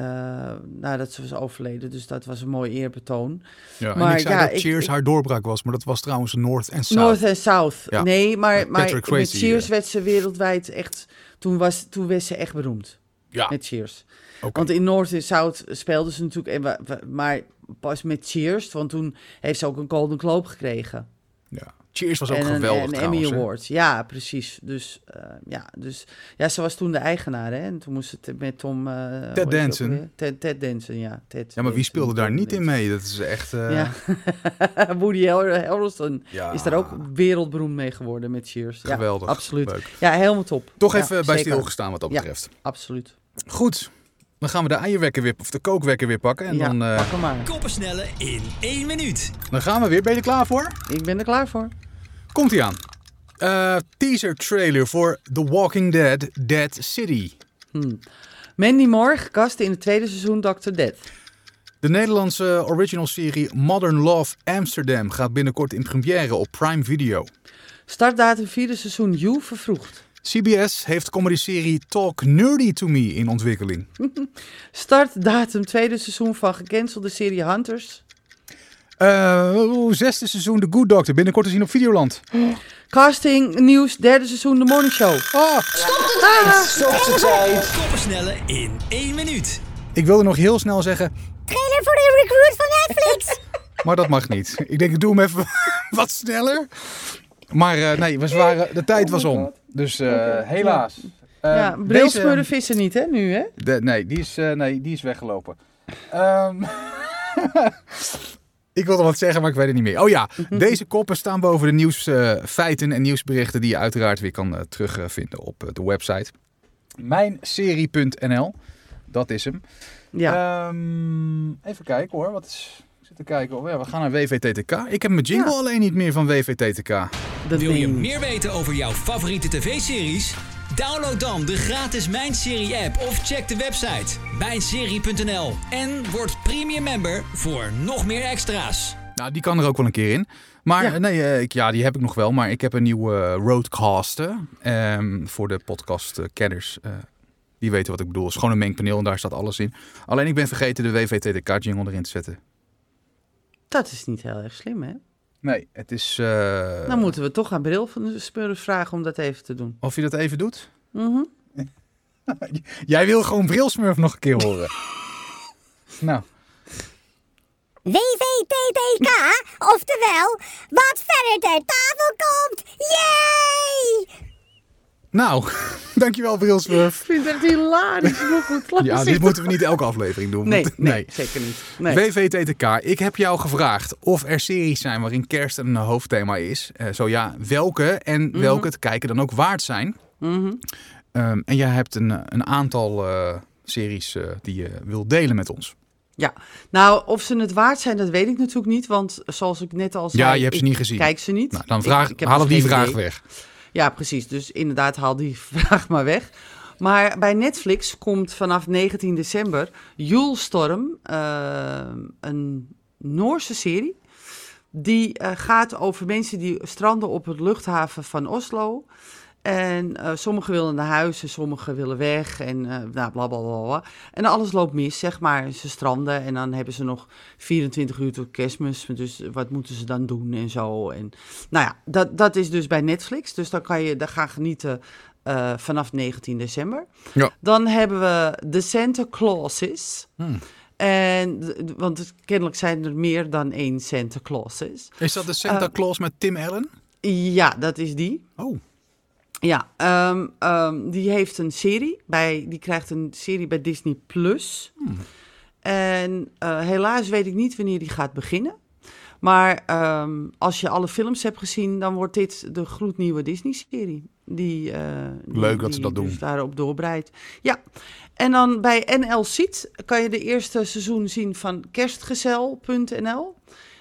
nadat ze was overleden. Dus dat was een mooi eerbetoon. Ja, en maar ik zei ja, dat Cheers ik- haar doorbraak was, maar dat was trouwens North en South. North en South. Ja. Nee, maar, Met maar met Cheers werd ze wereldwijd echt... Toen, was, toen werd ze echt beroemd. Ja, Met Cheers. Want in North en South speelden ze natuurlijk... En maar pas met Cheers. Want toen heeft ze ook een Golden Globe gekregen. ja. Cheers was ook en geweldig een, een trouwens. Emmy hè. Award. Ja, precies. Dus, eh, ja, dus ja, ze was toen de eigenaar. Hè? En toen moest het met Tom... hij ook Danson. Ted, Ted Danson, ja. Ted Ja, maar wie Danson, speelde daar Ted niet in mee? Dat is echt... eh, Ja. Woody Har- Harrelson ja, is daar ook wereldberoemd mee geworden met Cheers. Ja, geweldig. absoluut. Leuk. Ja, helemaal top. Toch even bij stilgestaan wat dat Ja. betreft. Absoluut. Goed, dan gaan we de eierwekker weer, of de kookwekker weer pakken. En ja, dan, eh, pak hem maar. Koppensnellen in één minuut. dan gaan we weer. Ben je er klaar voor? Ik ben er klaar voor. Komt ie aan. Eh, teaser trailer voor The Walking Dead Dead City. Mandy Moore gekast in het tweede seizoen Dr. Death. De Nederlandse original serie Modern Love Amsterdam gaat binnenkort in première op Prime Video. Startdatum vierde seizoen You vervroegd. CBS heeft comedyserie Talk Nerdy to Me in ontwikkeling. Startdatum tweede seizoen van gecancelde serie Hunters. Eh, zesde seizoen The Good Doctor, binnenkort te zien op Videoland. Casting nieuws derde seizoen The Morning Show. Ah, Stop de tijd. Koppensnelle in één minuut. ik wilde nog heel snel zeggen, Trailer voor de recruit van Netflix. maar dat mag niet. Ik denk, ik doe hem even wat sneller. Maar eh, nee, we waren, de tijd was om. Dus eh, helaas. Eh, ja, deze- brilsmurf is er niet hè, nu hè? De, nee, die is, eh, nee, die is weggelopen. Ehm, ik wilde wat zeggen, maar ik weet het niet meer. Oh ja, deze koppen staan boven de nieuwsfeiten en nieuwsberichten die je uiteraard weer kan eh, terugvinden op eh, de website. Mijnserie.nl, dat is hem. Ja. Ehm, even kijken hoor, wat is... Ik zit te kijken. Oh, ja, we gaan naar WVTTK. Ik heb mijn jingle alleen niet meer van WVTTK. Wil je meer weten over jouw favoriete tv-series? Download dan de gratis Mijn Serie app of check de website mijnserie.nl en word premium member voor nog meer extra's. Nou, die kan er ook wel een keer in. Maar Ja. nee, eh, ik, ja, die heb ik nog wel. Maar ik heb een nieuwe eh, Roadcaster ehm, voor de podcast-kenners. eh, die weten wat ik bedoel. Het is gewoon een mengpaneel en daar staat alles in. Alleen ik ben vergeten de WVTDK-jingle erin te zetten. Dat is niet heel erg slim hè? Nee, het is... eh, Dan moeten we toch aan Bril van de vragen om dat even te doen. Of je dat even doet? Mhm. Jij wil gewoon Brilsmurf nog een keer horen. nou, WVTTK, oftewel, wat verder ter tafel komt. Yay! nou, dankjewel Brilsmurf. Ik vind het echt hilarisch. Ja, dit moeten we niet elke aflevering doen. Nee, want- nee, zeker niet. Nee. WVTTK, ik heb jou gevraagd of er series zijn waarin kerst een hoofdthema is. Eh, zo ja, welke en welke te kijken dan ook waard zijn. Mhm. Ehm, en jij hebt een, een aantal eh, series eh, die je wil delen met ons. Ja, nou, of ze het waard zijn, dat weet ik natuurlijk niet. Want zoals ik net al zei... Ja, je hebt ze ik niet gezien. kijk ze niet. Nou, dan vraag, ik halen dus die vraag idee. weg. Ja, precies. Dus inderdaad, haal die vraag maar weg. Maar bij Netflix komt vanaf 19 december Julestorm, eh, een Noorse serie. Die eh, gaat over mensen die stranden op het luchthaven van Oslo. En eh, sommigen willen naar huis en sommigen willen weg. En eh nou, bla, bla, bla, bla. En alles loopt mis, zeg maar. Ze stranden en dan hebben ze nog 24 uur tot kerstmis. Dus wat moeten ze dan doen en zo. En nou ja, dat, dat is dus bij Netflix. Dus dan kan je daar gaan genieten eh, vanaf 19 december. Ja. Dan hebben we The Santa Clauses. Hmm. En, want kennelijk zijn er meer dan één Santa Clauses. Is dat de Santa Claus met Tim Allen? Ja, dat is die. Oh, Ja, ehm, ehm, die heeft een serie. Bij, die krijgt een serie bij Disney Plus. Hmm. En eh, helaas weet ik niet wanneer die gaat beginnen. Maar ehm, als je alle films hebt gezien, dan wordt dit de gloednieuwe Disney-serie. Die, eh, die- Leuk dat ze dat doen. Dus daarop doorbreidt. Ja, en dan bij NL Ziet kan je de eerste seizoen zien van kerstgezel.nl.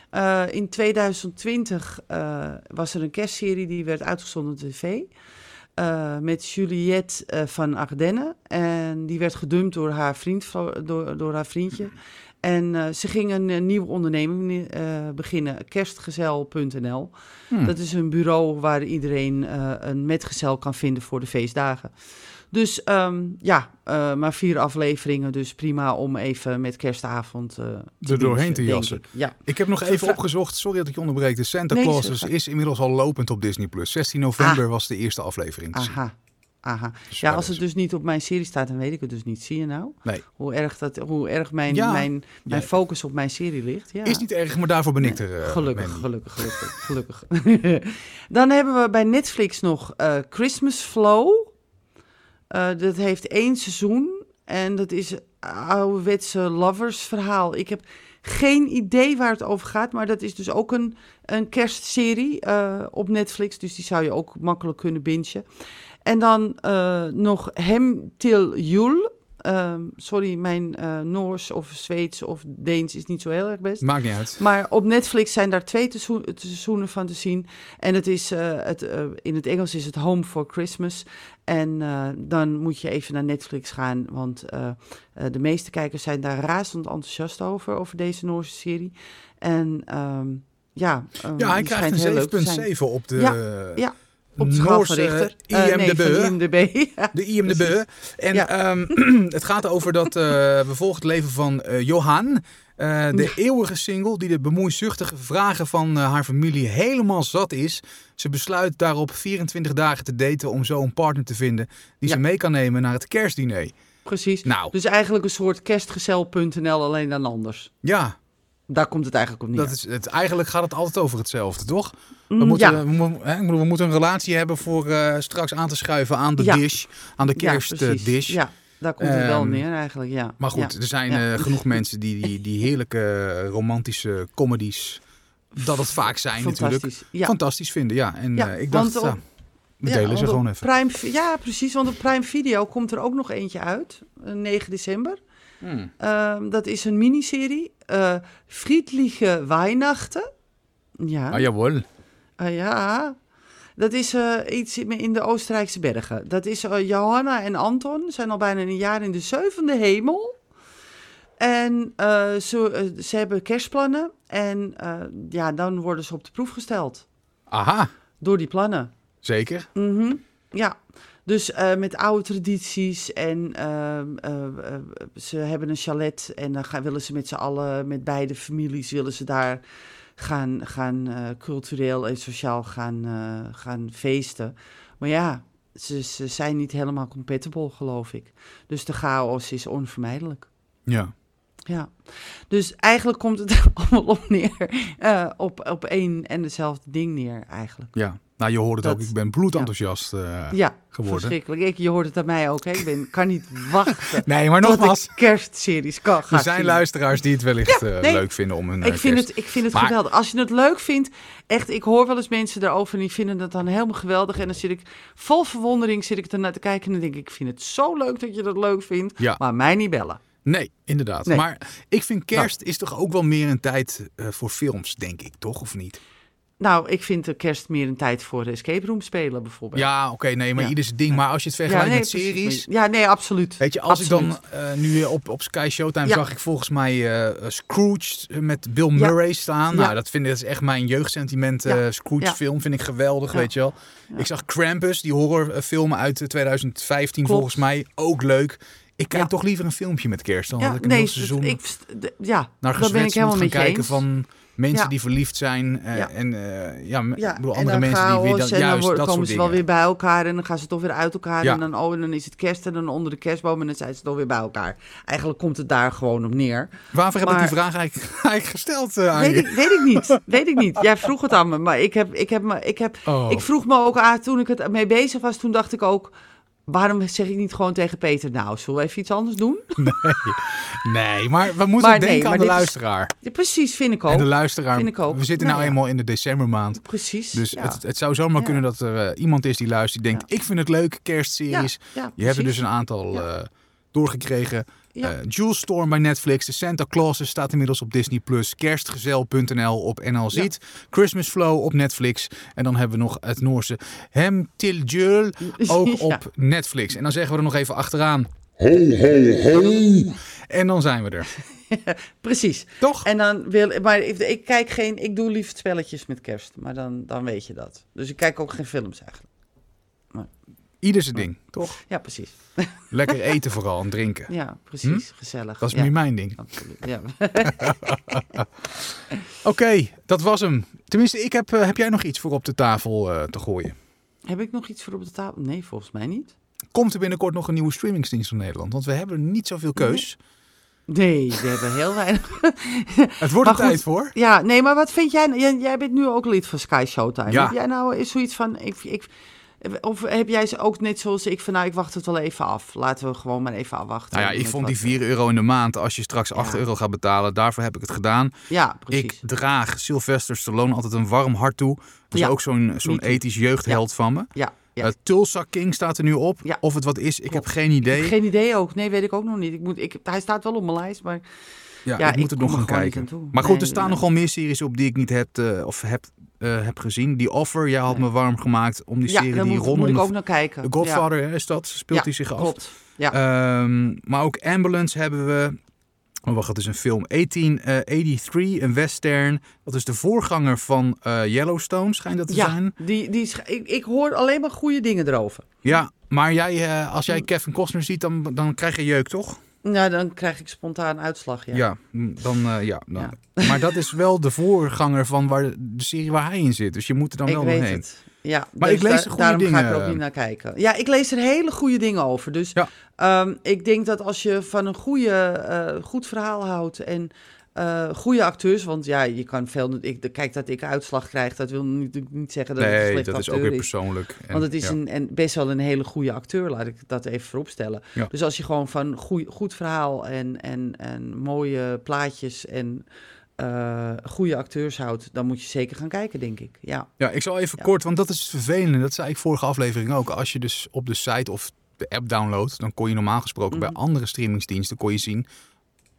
Eh, in 2020 eh, was er een kerstserie die werd uitgezonden op tv. Eh, met Juliette eh, van Ardenne. En die werd gedumpt door haar, vriend, door, door haar vriendje. En eh, ze ging een, nieuwe onderneming beginnen, kerstgezel.nl. Hmm. Dat is een bureau waar iedereen een metgezel kan vinden voor de feestdagen. Dus ehm, ja, eh, maar vier afleveringen, dus prima om even met kerstavond eh te Er doorheen bingen, te jassen. ik. Ja. Ik heb nog even opgezocht, sorry dat ik je onderbreek. De Santa Nee, Claus is, inmiddels al lopend op Disney+. Plus. 16 november was de eerste aflevering te zien. Aha. Aha. Dus Ja, als het dus niet op mijn serie staat, dan weet ik het dus niet. Zie je nou? Nee. Hoe erg, dat, hoe erg mijn, Ja. mijn, mijn Ja. focus op mijn serie ligt. Ja. Is niet erg, maar daarvoor ben ik er. eh, gelukkig, gelukkig, gelukkig, gelukkig. Dan hebben we bij Netflix nog eh, Christmas Flow. Eh, dat heeft één seizoen en dat is ouderwetse lovers verhaal. Ik heb geen idee waar het over gaat, maar dat is dus ook een, een kerstserie eh, op Netflix. Dus die zou je ook makkelijk kunnen bingen. En dan eh, nog Hem Till Jul. Ehm, sorry, mijn eh, Noors of Zweeds of Deens is niet zo heel erg best. Maakt niet uit. Maar op Netflix zijn daar twee seizoen- seizoenen van te zien. En het is, eh, het, eh, in het Engels is het Home for Christmas. En dan moet je even naar Netflix gaan. Want de meeste kijkers zijn daar razend enthousiast over. Over deze Noorse serie. En ehm, ja, ehm, Ja, hij krijgt een zijn. 7,7 op de Ja, ja, Op de Noorse Richter. Eh, nee, IMDb. IMDb. Ja. De IMDb. En Ja. ehm, het gaat over dat eh, we volgen het leven van eh, Johan. de eeuwige single die de bemoeizuchtige vragen van haar familie helemaal zat is. Ze besluit daarop 24 dagen te daten om zo een partner te vinden die ze mee kan nemen naar het kerstdiner. Precies. Nou, Dus eigenlijk een soort kerstgezel.nl, alleen dan anders. ja, Daar komt het eigenlijk op neer. dat is het, eigenlijk gaat het altijd over hetzelfde, toch? We Mm, moeten, ja. we, moeten een relatie hebben voor eh, straks aan te schuiven aan de Ja. dish, aan de kerstdish. Ja, daar komt het wel Ehm, neer eigenlijk, ja. Maar goed, er zijn eh, genoeg mensen die, die die heerlijke eh, romantische comedies, dat het vaak zijn natuurlijk, Fantastisch. Vinden. Ja, en eh, ik dacht, op- ja, we delen ze gewoon even. Prime, ja, precies, want op Prime Video komt er ook nog eentje uit, eh, 9 december. Hmm. Ehm, dat is een miniserie, eh Friedliche Weihnachten. Ja, Ah, jawel. Ah, ja. Dat is eh, iets in de Oostenrijkse bergen. Dat is eh, Johanna en Anton, zijn al bijna een jaar in de zevende hemel. En ze, ze hebben kerstplannen en ja, dan worden ze op de proef gesteld Aha, door die plannen. zeker. Mhm, Ja, dus eh, met oude tradities en ehm, eh, eh, ze hebben een chalet en dan gaan, willen ze met z'n allen, met beide families, willen ze daar gaan, gaan cultureel en sociaal gaan, gaan feesten. Maar ja, ze, ze zijn niet helemaal compatible, geloof ik. Dus de chaos is onvermijdelijk. Ja. Ja, dus eigenlijk komt het allemaal op neer, eh, op, op één en dezelfde ding neer eigenlijk. ja. Nou, je hoort het Dat- ook. Ik ben bloedenthousiast eh Ja, geworden. verschrikkelijk. Ik, je hoort het aan mij ook. Hè. Ik ben, kan niet wachten Nee, maar nogmaals, kerstseries kan gaan er zijn zien. luisteraars die het wellicht Ja, eh, leuk vinden om een Ik vind, kerst- het, ik vind het Maar- geweldig. Als je het leuk vindt, echt, ik hoor wel eens mensen daarover en die vinden het dan helemaal geweldig. En dan zit ik vol verwondering zit ik ernaar te kijken en dan denk ik, ik vind het zo leuk dat je dat leuk vindt, Ja. maar mij niet bellen. Nee, inderdaad. Nee. Maar ik vind kerst is toch ook wel meer een tijd eh, voor films, denk ik, toch? Of niet? Nou, ik vind de kerst meer een tijd voor escape room spelen bijvoorbeeld. Ja, oké, nee, maar Ja. ieder zijn ding. Maar als je het vergelijkt met precies. series... Ja, nee, absoluut. Weet je, als Absoluut. ik dan eh, nu op, op Sky Showtime Ja. zag ik volgens mij eh, Scrooge met Bill. Murray staan. Nou, dat vind ik dat is echt mijn jeugdsentiment. Ja. Scrooge film vind ik geweldig, weet je wel. Ik zag Krampus, die horrorfilm uit eh, 2015 Klopt. volgens mij. Ook leuk. Ik kijk Ja. toch liever een filmpje met kerst dan ja, dat ik een nee, heel seizoen ik, ja, naar gezwets moet helemaal gaan kijken eens. van mensen Ja. die verliefd zijn. eh, Ja. En eh, ja, Ja, en andere dan mensen die weer en dan juist dat komen ze wel weer bij elkaar en dan gaan ze toch weer uit elkaar. En dan, oh, en dan is het kerst en dan onder de kerstboom en dan zijn ze toch weer bij elkaar. Eigenlijk komt het daar gewoon op neer. Waarvoor heb ik die vraag eigenlijk, eigenlijk gesteld eh, aan Weet je? ik, weet ik niet. Weet ik niet. Jij vroeg het aan me, maar ik, heb, ik, heb me, ik, heb, Oh. ik vroeg me ook aan toen ik het mee bezig was. Toen dacht ik ook, waarom zeg ik niet gewoon tegen Peter, nou, zullen we even iets anders doen? Nee, maar we moeten Maar nee, denken aan de is- luisteraar. Precies, vind ik ook. En de luisteraar, Vind ik ook. we zitten Nou nou ja. eenmaal in de decembermaand. Precies. Dus ja. het, het zou zomaar Ja. kunnen dat er eh, iemand is die luistert die denkt... Ik vind het leuk, kerstseries. Je hebt er dus een aantal eh, doorgekregen. Ja. Eh Jules Storm bij Netflix. De Santa Claus staat inmiddels op Disney+. Plus. Kerstgezel.nl op NL Ziet. Christmas Flow op Netflix. En dan hebben we nog het Noorse Hem Til Jul ook Ja. op Netflix. En dan zeggen we er nog even achteraan. En dan zijn we er. Precies. Toch? En dan wil maar ik, ik kijk geen, ik doe liefst spelletjes met kerst, maar dan, dan weet je dat. Dus ik kijk ook geen films eigenlijk. Ieder zijn ding, toch? Ja, precies. Lekker eten vooral en drinken. Ja, precies. Gezellig. Hm? Dat is ja, nu mijn ding. Absoluut. Ja. Oké, dat was hem. Tenminste, ik heb, eh, heb jij nog iets voor op de tafel eh, te gooien? Heb ik nog iets voor op de tafel? Nee, volgens mij niet. Komt er binnenkort nog een nieuwe streamingsdienst van Nederland? Want we hebben niet zoveel keus. Nee, we hebben heel weinig. Het wordt er tijd voor. Ja, nee, maar wat vind jij? nou- Jij, jij bent nu ook lid van Sky Showtime. Ja. Heb jij nou is zoiets van, ik, ik, of heb jij ze ook net zoals ik van, nou, ik wacht het wel even af. Laten we gewoon maar even afwachten. Nou ja, ik vond die wat- 4 euro in de maand, als je straks 8 Ja. euro gaat betalen, daarvoor heb ik het gedaan. Ja, precies. Ik draag Sylvester Stallone altijd een warm hart toe. Dat is Ja, ook zo'n zo'n ethisch jeugdheld van me. Ja, ja. Eh, Tulsa King staat er nu op. Ja. Of het wat is, ik Klopt. heb geen idee. Geen idee ook. Nee, weet ik ook nog niet. Ik moet, ik, hij staat wel op mijn lijst, maar Ja, Ja, ik moet ik er nog gaan kijken. Maar goed, Nee, er staan nee. nogal meer series op die ik niet heb, eh, of heb, eh, heb gezien. Die Offer, jij had me warm gemaakt om die ja, serie die moet, rondom moet ik ook naar kijken. de Godfather hè, is dat, speelt Ja, hij zich af. Ja. Ehm, maar ook Ambulance hebben we. Oh, wacht, het is een film. 1883, een western. Dat is de voorganger van eh, Yellowstone, schijnt dat te ja, zijn. die, die, ik, ik hoor alleen maar goede dingen erover. Ja, maar jij, eh, als jij Kevin Costner ziet, dan, dan krijg je jeuk, toch? Nou, dan krijg ik spontaan uitslag, ja. Ja, mm, dan, eh, ja, dan. Maar dat is wel de voorganger van waar, de serie waar hij in zit. Dus je moet er dan ik wel weet het. Ja, Maar dus ik lees er goede daarom ga ik er ook niet naar kijken. Ja, ik lees er hele goede dingen over. Dus Ja. ehm, ik denk dat als je van een goede, eh, goed verhaal houdt en eh, goede acteurs, want ja, je kan veel. Ik, kijk dat ik uitslag krijg, dat wil niet, niet zeggen dat het een Nee, slechte dat is ook weer persoonlijk. En, Want het is ja. een, en best wel een hele goede acteur, laat ik dat even vooropstellen. Ja. Dus als je gewoon van goeie, goed verhaal en, en, en mooie plaatjes en eh, goede acteurs houdt, dan moet je zeker gaan kijken, denk ik. Ja, Ja, ik zal even Ja. kort, want dat is het vervelende. Dat zei ik vorige aflevering ook. Als je dus op de site of de app downloadt, dan kon je normaal gesproken bij Mhm. andere streamingsdiensten kon je zien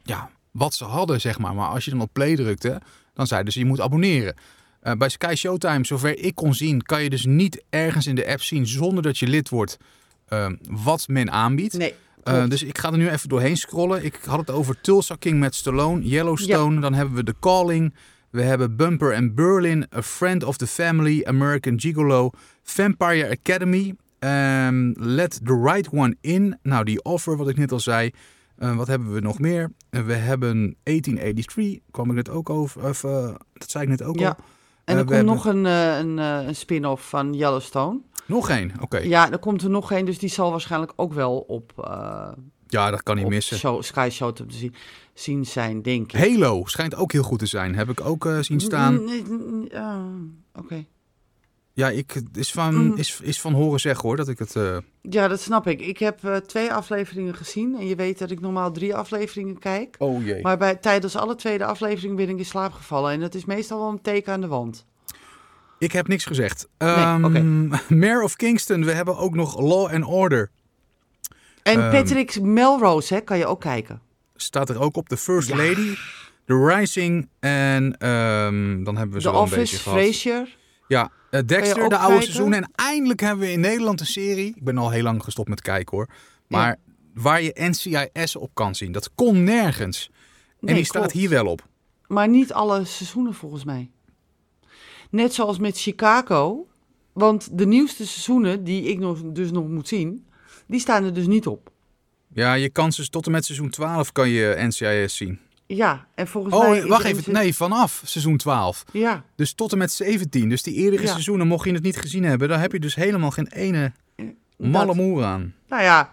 ja, wat ze hadden, zeg maar. Maar als je dan op play drukte, dan zeiden ze je moet abonneren. Eh, bij Sky Showtime, zover ik kon zien, kan je dus niet ergens in de app zien zonder dat je lid wordt ehm, wat men aanbiedt. nee. Eh, dus ik ga er nu even doorheen scrollen. Ik had het over Tulsa King met Stallone, Yellowstone. Dan hebben we The Calling. We hebben Bumper and Berlin, A Friend of the Family, American Gigolo, Vampire Academy, ehm, Let the Right One In. Nou, die Offer, wat ik net al zei. Eh, wat hebben we nog meer? Eh, we hebben 1883, kwam ik net ook over. Of, eh, dat zei ik net ook Ja. al. En er komt hebben- nog een, een, een spin-off van Yellowstone. Nog één, oké. Ja. Ja, er komt er nog een, dus die zal waarschijnlijk ook wel op, eh dat kan niet missen. show, Sky Show te zien, zien zijn, denk ik. Halo schijnt ook heel goed te zijn. Heb ik ook zien staan. Ah, Oké. Ja, ik, is, van, Mhm. is, is van horen zeggen hoor, dat ik het... eh, Ja, dat snap ik. Ik heb eh, twee afleveringen gezien en je weet dat ik normaal drie afleveringen kijk. Oh jee. Maar bij, tijdens alle tweede afleveringen ben ik in slaap gevallen en dat is meestal wel een teken aan de wand. Ik heb niks gezegd. Nee, Ehm. Mayor of Kingston, we hebben ook nog Law and Order. En Ehm. Patrick Melrose, hè, kan je ook kijken. Staat er ook op. The First Ja. Lady, The Rising en ehm, dan hebben we The zo een beetje Office, gehad. Frasier. Ja, eh, Dexter, de oude kijken? seizoen. En eindelijk hebben we in Nederland een serie. Ik ben al heel lang gestopt met kijken hoor. Maar waar je NCIS op kan zien. Dat kon nergens. en Nee, die staat hier wel op. Maar niet alle seizoenen volgens mij. Net zoals met Chicago. Want de nieuwste seizoenen, die ik nog, dus nog moet zien, die staan er dus niet op. Ja, je kan dus tot en met seizoen 12 kan je NCIS zien. Ja, en volgens mij... Oh, wacht even. Nee, vanaf seizoen 12. Ja, Dus tot en met 17. Dus die eerdere Ja. seizoenen, mocht je het niet gezien hebben, dan heb je dus helemaal geen ene malle dat- moer aan. Nou ja,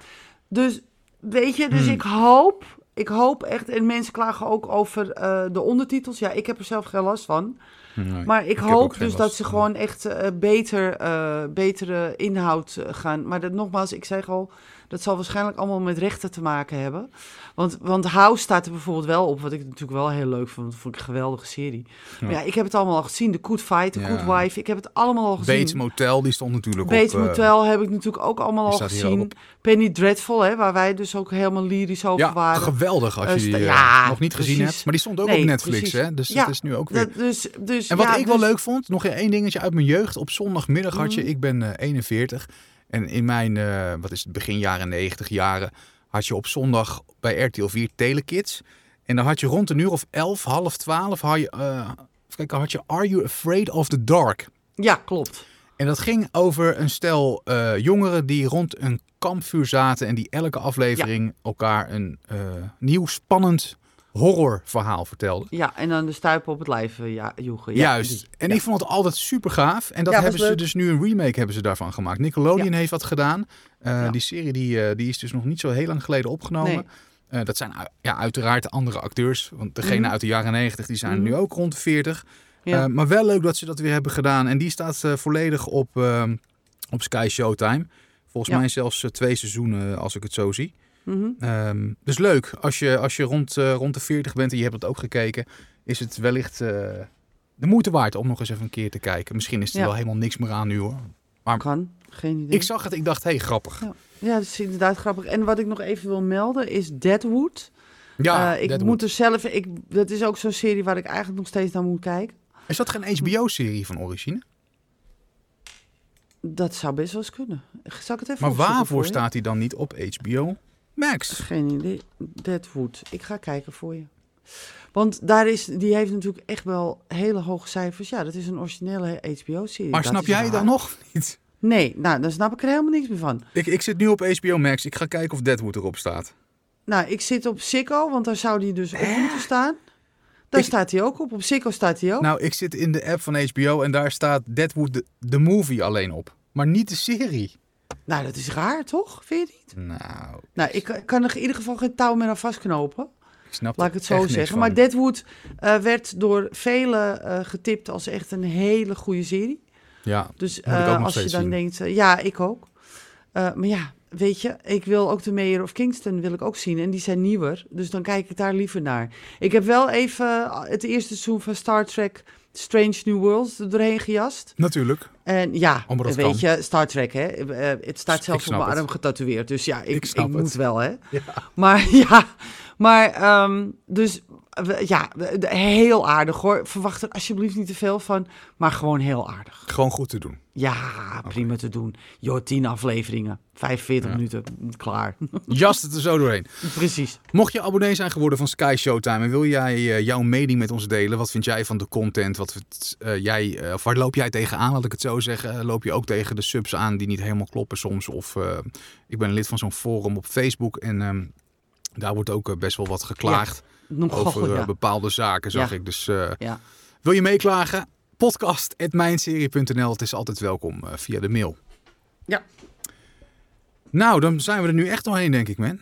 dus weet je, dus Hmm. ik hoop, ik hoop echt, en mensen klagen ook over eh, de ondertitels. Ja, ik heb er zelf geen last van. Nee, Maar ik, hoop dus dat ze gewoon echt eh, beter, eh, betere inhoud eh, gaan. Maar dat, nogmaals, ik zeg al, dat zal waarschijnlijk allemaal met rechten te maken hebben. Want, want House staat er bijvoorbeeld wel op, wat ik natuurlijk wel heel leuk vond. vond ik een geweldige serie. Maar ja, ik heb het allemaal al gezien. The Good Fight, The Ja. Good Wife, ik heb het allemaal al gezien. Bates Motel, die stond natuurlijk Bates op. eh, Motel heb ik natuurlijk ook allemaal al gezien. ook. Penny Dreadful, hè, waar wij dus ook helemaal lyrisch over ja, waren. geweldig als je die ja, nog niet gezien hebt. Maar die stond ook Nee, op Netflix, precies. hè? Dus Ja, dat is nu ook weer... Dat, dus, dus, En wat ja, ik wel dus- leuk vond, nog één dingetje uit mijn jeugd. Op zondagmiddag had je, Mhm. ik ben eh, 41. En in mijn, eh, wat is het, begin jaren 90 jaren, had je op zondag bij RTL 4 Telekids. En dan had je rond een uur of 11, half 12, had je, eh, kijken, had je Are You Afraid of the Dark? Ja, klopt. En dat ging over een stel eh, jongeren die rond een kampvuur zaten en die elke aflevering elkaar een eh, nieuw spannend horrorverhaal vertelden. Ja, en dan de stuipen op het lijf eh, ja, joegen. Ja, Juist. die- En ja. ik vond het altijd super gaaf. En dat Ja, hebben ze leuk. dus nu een remake hebben ze daarvan gemaakt. Nickelodeon heeft dat gedaan. Eh. Die serie die, eh, die is dus nog niet zo heel lang geleden opgenomen. Nee. Dat zijn ja, uiteraard andere acteurs. Want degene Mhm. uit de jaren 90 die zijn Mhm. nu ook rond de 40. Ja. Eh, maar wel leuk dat ze dat weer hebben gedaan. En die staat volledig op, ehm, op Sky Showtime. Volgens Ja. mij zelfs twee seizoenen als ik het zo zie. Mhm. Ehm, dus leuk, als je, als je rond, eh, rond de 40 bent en je hebt het ook gekeken, is het wellicht eh, de moeite waard om nog eens even een keer te kijken. Misschien is er Ja. wel helemaal niks meer aan nu hoor. Maar Kan, geen idee. ik zag het, ik dacht, hé, hey, grappig. Ja. Ja, dat is inderdaad grappig. En wat ik nog even wil melden is Deadwood. Ja, Eh, ik Deadwood. moet er zelf... Ik, dat is ook zo'n serie waar ik eigenlijk nog steeds naar moet kijken. Is dat geen HBO-serie van origine? Dat zou best wel eens kunnen. Zal ik het even Maar waarvoor staat hij dan niet op HBO Max? Geen idee. Deadwood. Ik ga kijken voor je. Want daar is, die heeft natuurlijk echt wel hele hoge cijfers. Ja, dat is een originele HBO-serie. Maar Dat snap jij raar. dan nog niet? Nee, nou, dan snap ik er helemaal niks meer van. Ik, ik zit nu op HBO Max. Ik ga kijken of Deadwood erop staat. Nou, ik zit op Sicko, want daar zou die dus op moeten staan. Daar Ik- staat hij ook op. Op Sicko staat hij ook. Nou, ik zit in de app van HBO en daar staat Deadwood de, de movie alleen op. Maar niet de serie. Nou, dat is raar, toch? Vind je niet? Nou, Nou, ik kan- kan er in ieder geval geen touw meer aan vastknopen. ik snap Laat ik het zo zeggen. Maar Deadwood eh, werd door velen eh, getipt als echt een hele goede serie. Ja, Dus Moet ik ook eh, als je dan zien. denkt, ja, ik ook. Maar ja, weet je, ik wil ook de Mayor of Kingston wil ik ook zien. En die zijn nieuwer, dus dan kijk ik daar liever naar. Ik heb wel even het eerste seizoen van Star Trek Strange New Worlds er doorheen gejast. natuurlijk. En ja, weet kan. je, Star Trek, hè. eh, het staat zelfs op mijn het. arm getatoeëerd. Dus ja, ik, Ik moet wel, hè. Ja. Maar ja, maar ehm, dus ja, heel aardig hoor. Verwacht er alsjeblieft niet te veel van, maar gewoon heel aardig. Gewoon goed te doen. Ja, prima te doen. Joh, 10 afleveringen, 45 minuten, klaar. Jast het er zo doorheen. Precies. Mocht je abonnee zijn geworden van Sky Showtime en wil jij eh, jouw mening met ons delen, wat vind jij van de content? Wat eh, jij, of waar loop jij tegenaan, laat ik het zo zeggen? Loop je ook tegen de subs aan die niet helemaal kloppen soms? Of ik ben lid van zo'n forum op Facebook en ehm, daar wordt ook best wel wat geklaagd Nogal, over eh, ja. bepaalde zaken, zag Ja. ik. Dus eh, ja. wil je meeklagen? Podcast.mijnserie.nl. Het is altijd welkom eh, via de mail. Ja. Nou, dan zijn we er nu echt doorheen, denk ik, man.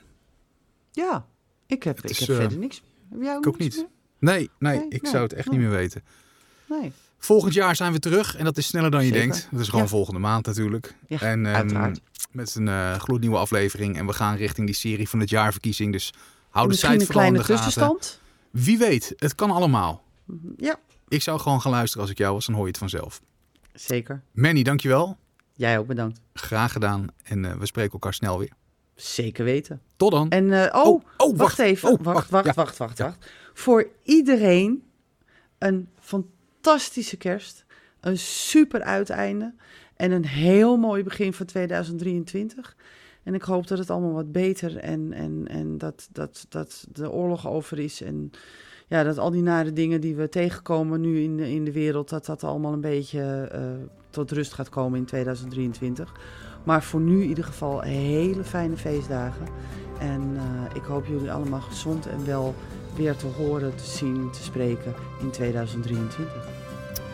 Ja, ik heb, Het ik is, heb verder niks. Heb jij ook, Ik ook niks niet. Nee, nee, Nee, ik nee, zou het echt nee. niet meer weten. Nee. Volgend jaar zijn we terug en dat is sneller dan je Zeker. denkt. Dat is gewoon Ja. volgende maand natuurlijk. Ja, en ehm, uiteraard. met een eh, gloednieuwe aflevering en we gaan richting die serie van het jaarverkiezing. Dus hou de site een kleine gaten. tussenstand. Wie weet, het kan allemaal. Ja, Ik zou gewoon gaan luisteren als ik jou was, dan hoor je het vanzelf. zeker. Manny, dankjewel. Jij ook bedankt. Graag gedaan en eh, we spreken elkaar snel weer. Zeker weten. Tot dan. En eh, oh, Oh, oh, wacht, wacht. even. Oh, wacht, wacht. wacht, Ja. wacht, wacht, wacht. Voor iedereen een fantastische kerst. Een super uiteinde. En een heel mooi begin van 2023. En ik hoop dat het allemaal wat beter en, en, en dat, dat, dat de oorlog over is. En ja, dat al die nare dingen die we tegenkomen nu in de, in de wereld, dat dat allemaal een beetje eh, tot rust gaat komen in 2023. Maar voor nu in ieder geval hele fijne feestdagen. En eh, ik hoop jullie allemaal gezond en wel weer te horen, te zien, te spreken in 2023.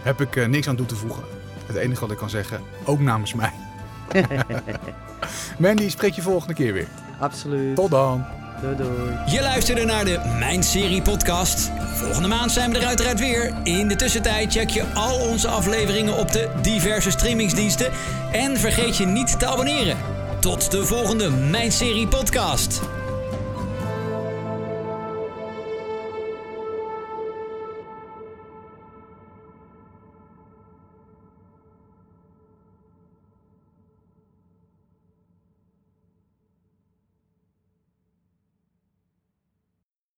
Heb ik eh, niks aan toe te voegen. Het enige wat ik kan zeggen, ook namens mij. Mandy, spreek je volgende keer weer. Absoluut. Tot dan. Doei doei. Je luisterde naar de Mijn Serie podcast. Volgende maand zijn we er uiteraard weer. In de tussentijd check je al onze afleveringen op de diverse streamingsdiensten. En vergeet je niet te abonneren. Tot de volgende Mijn Serie podcast.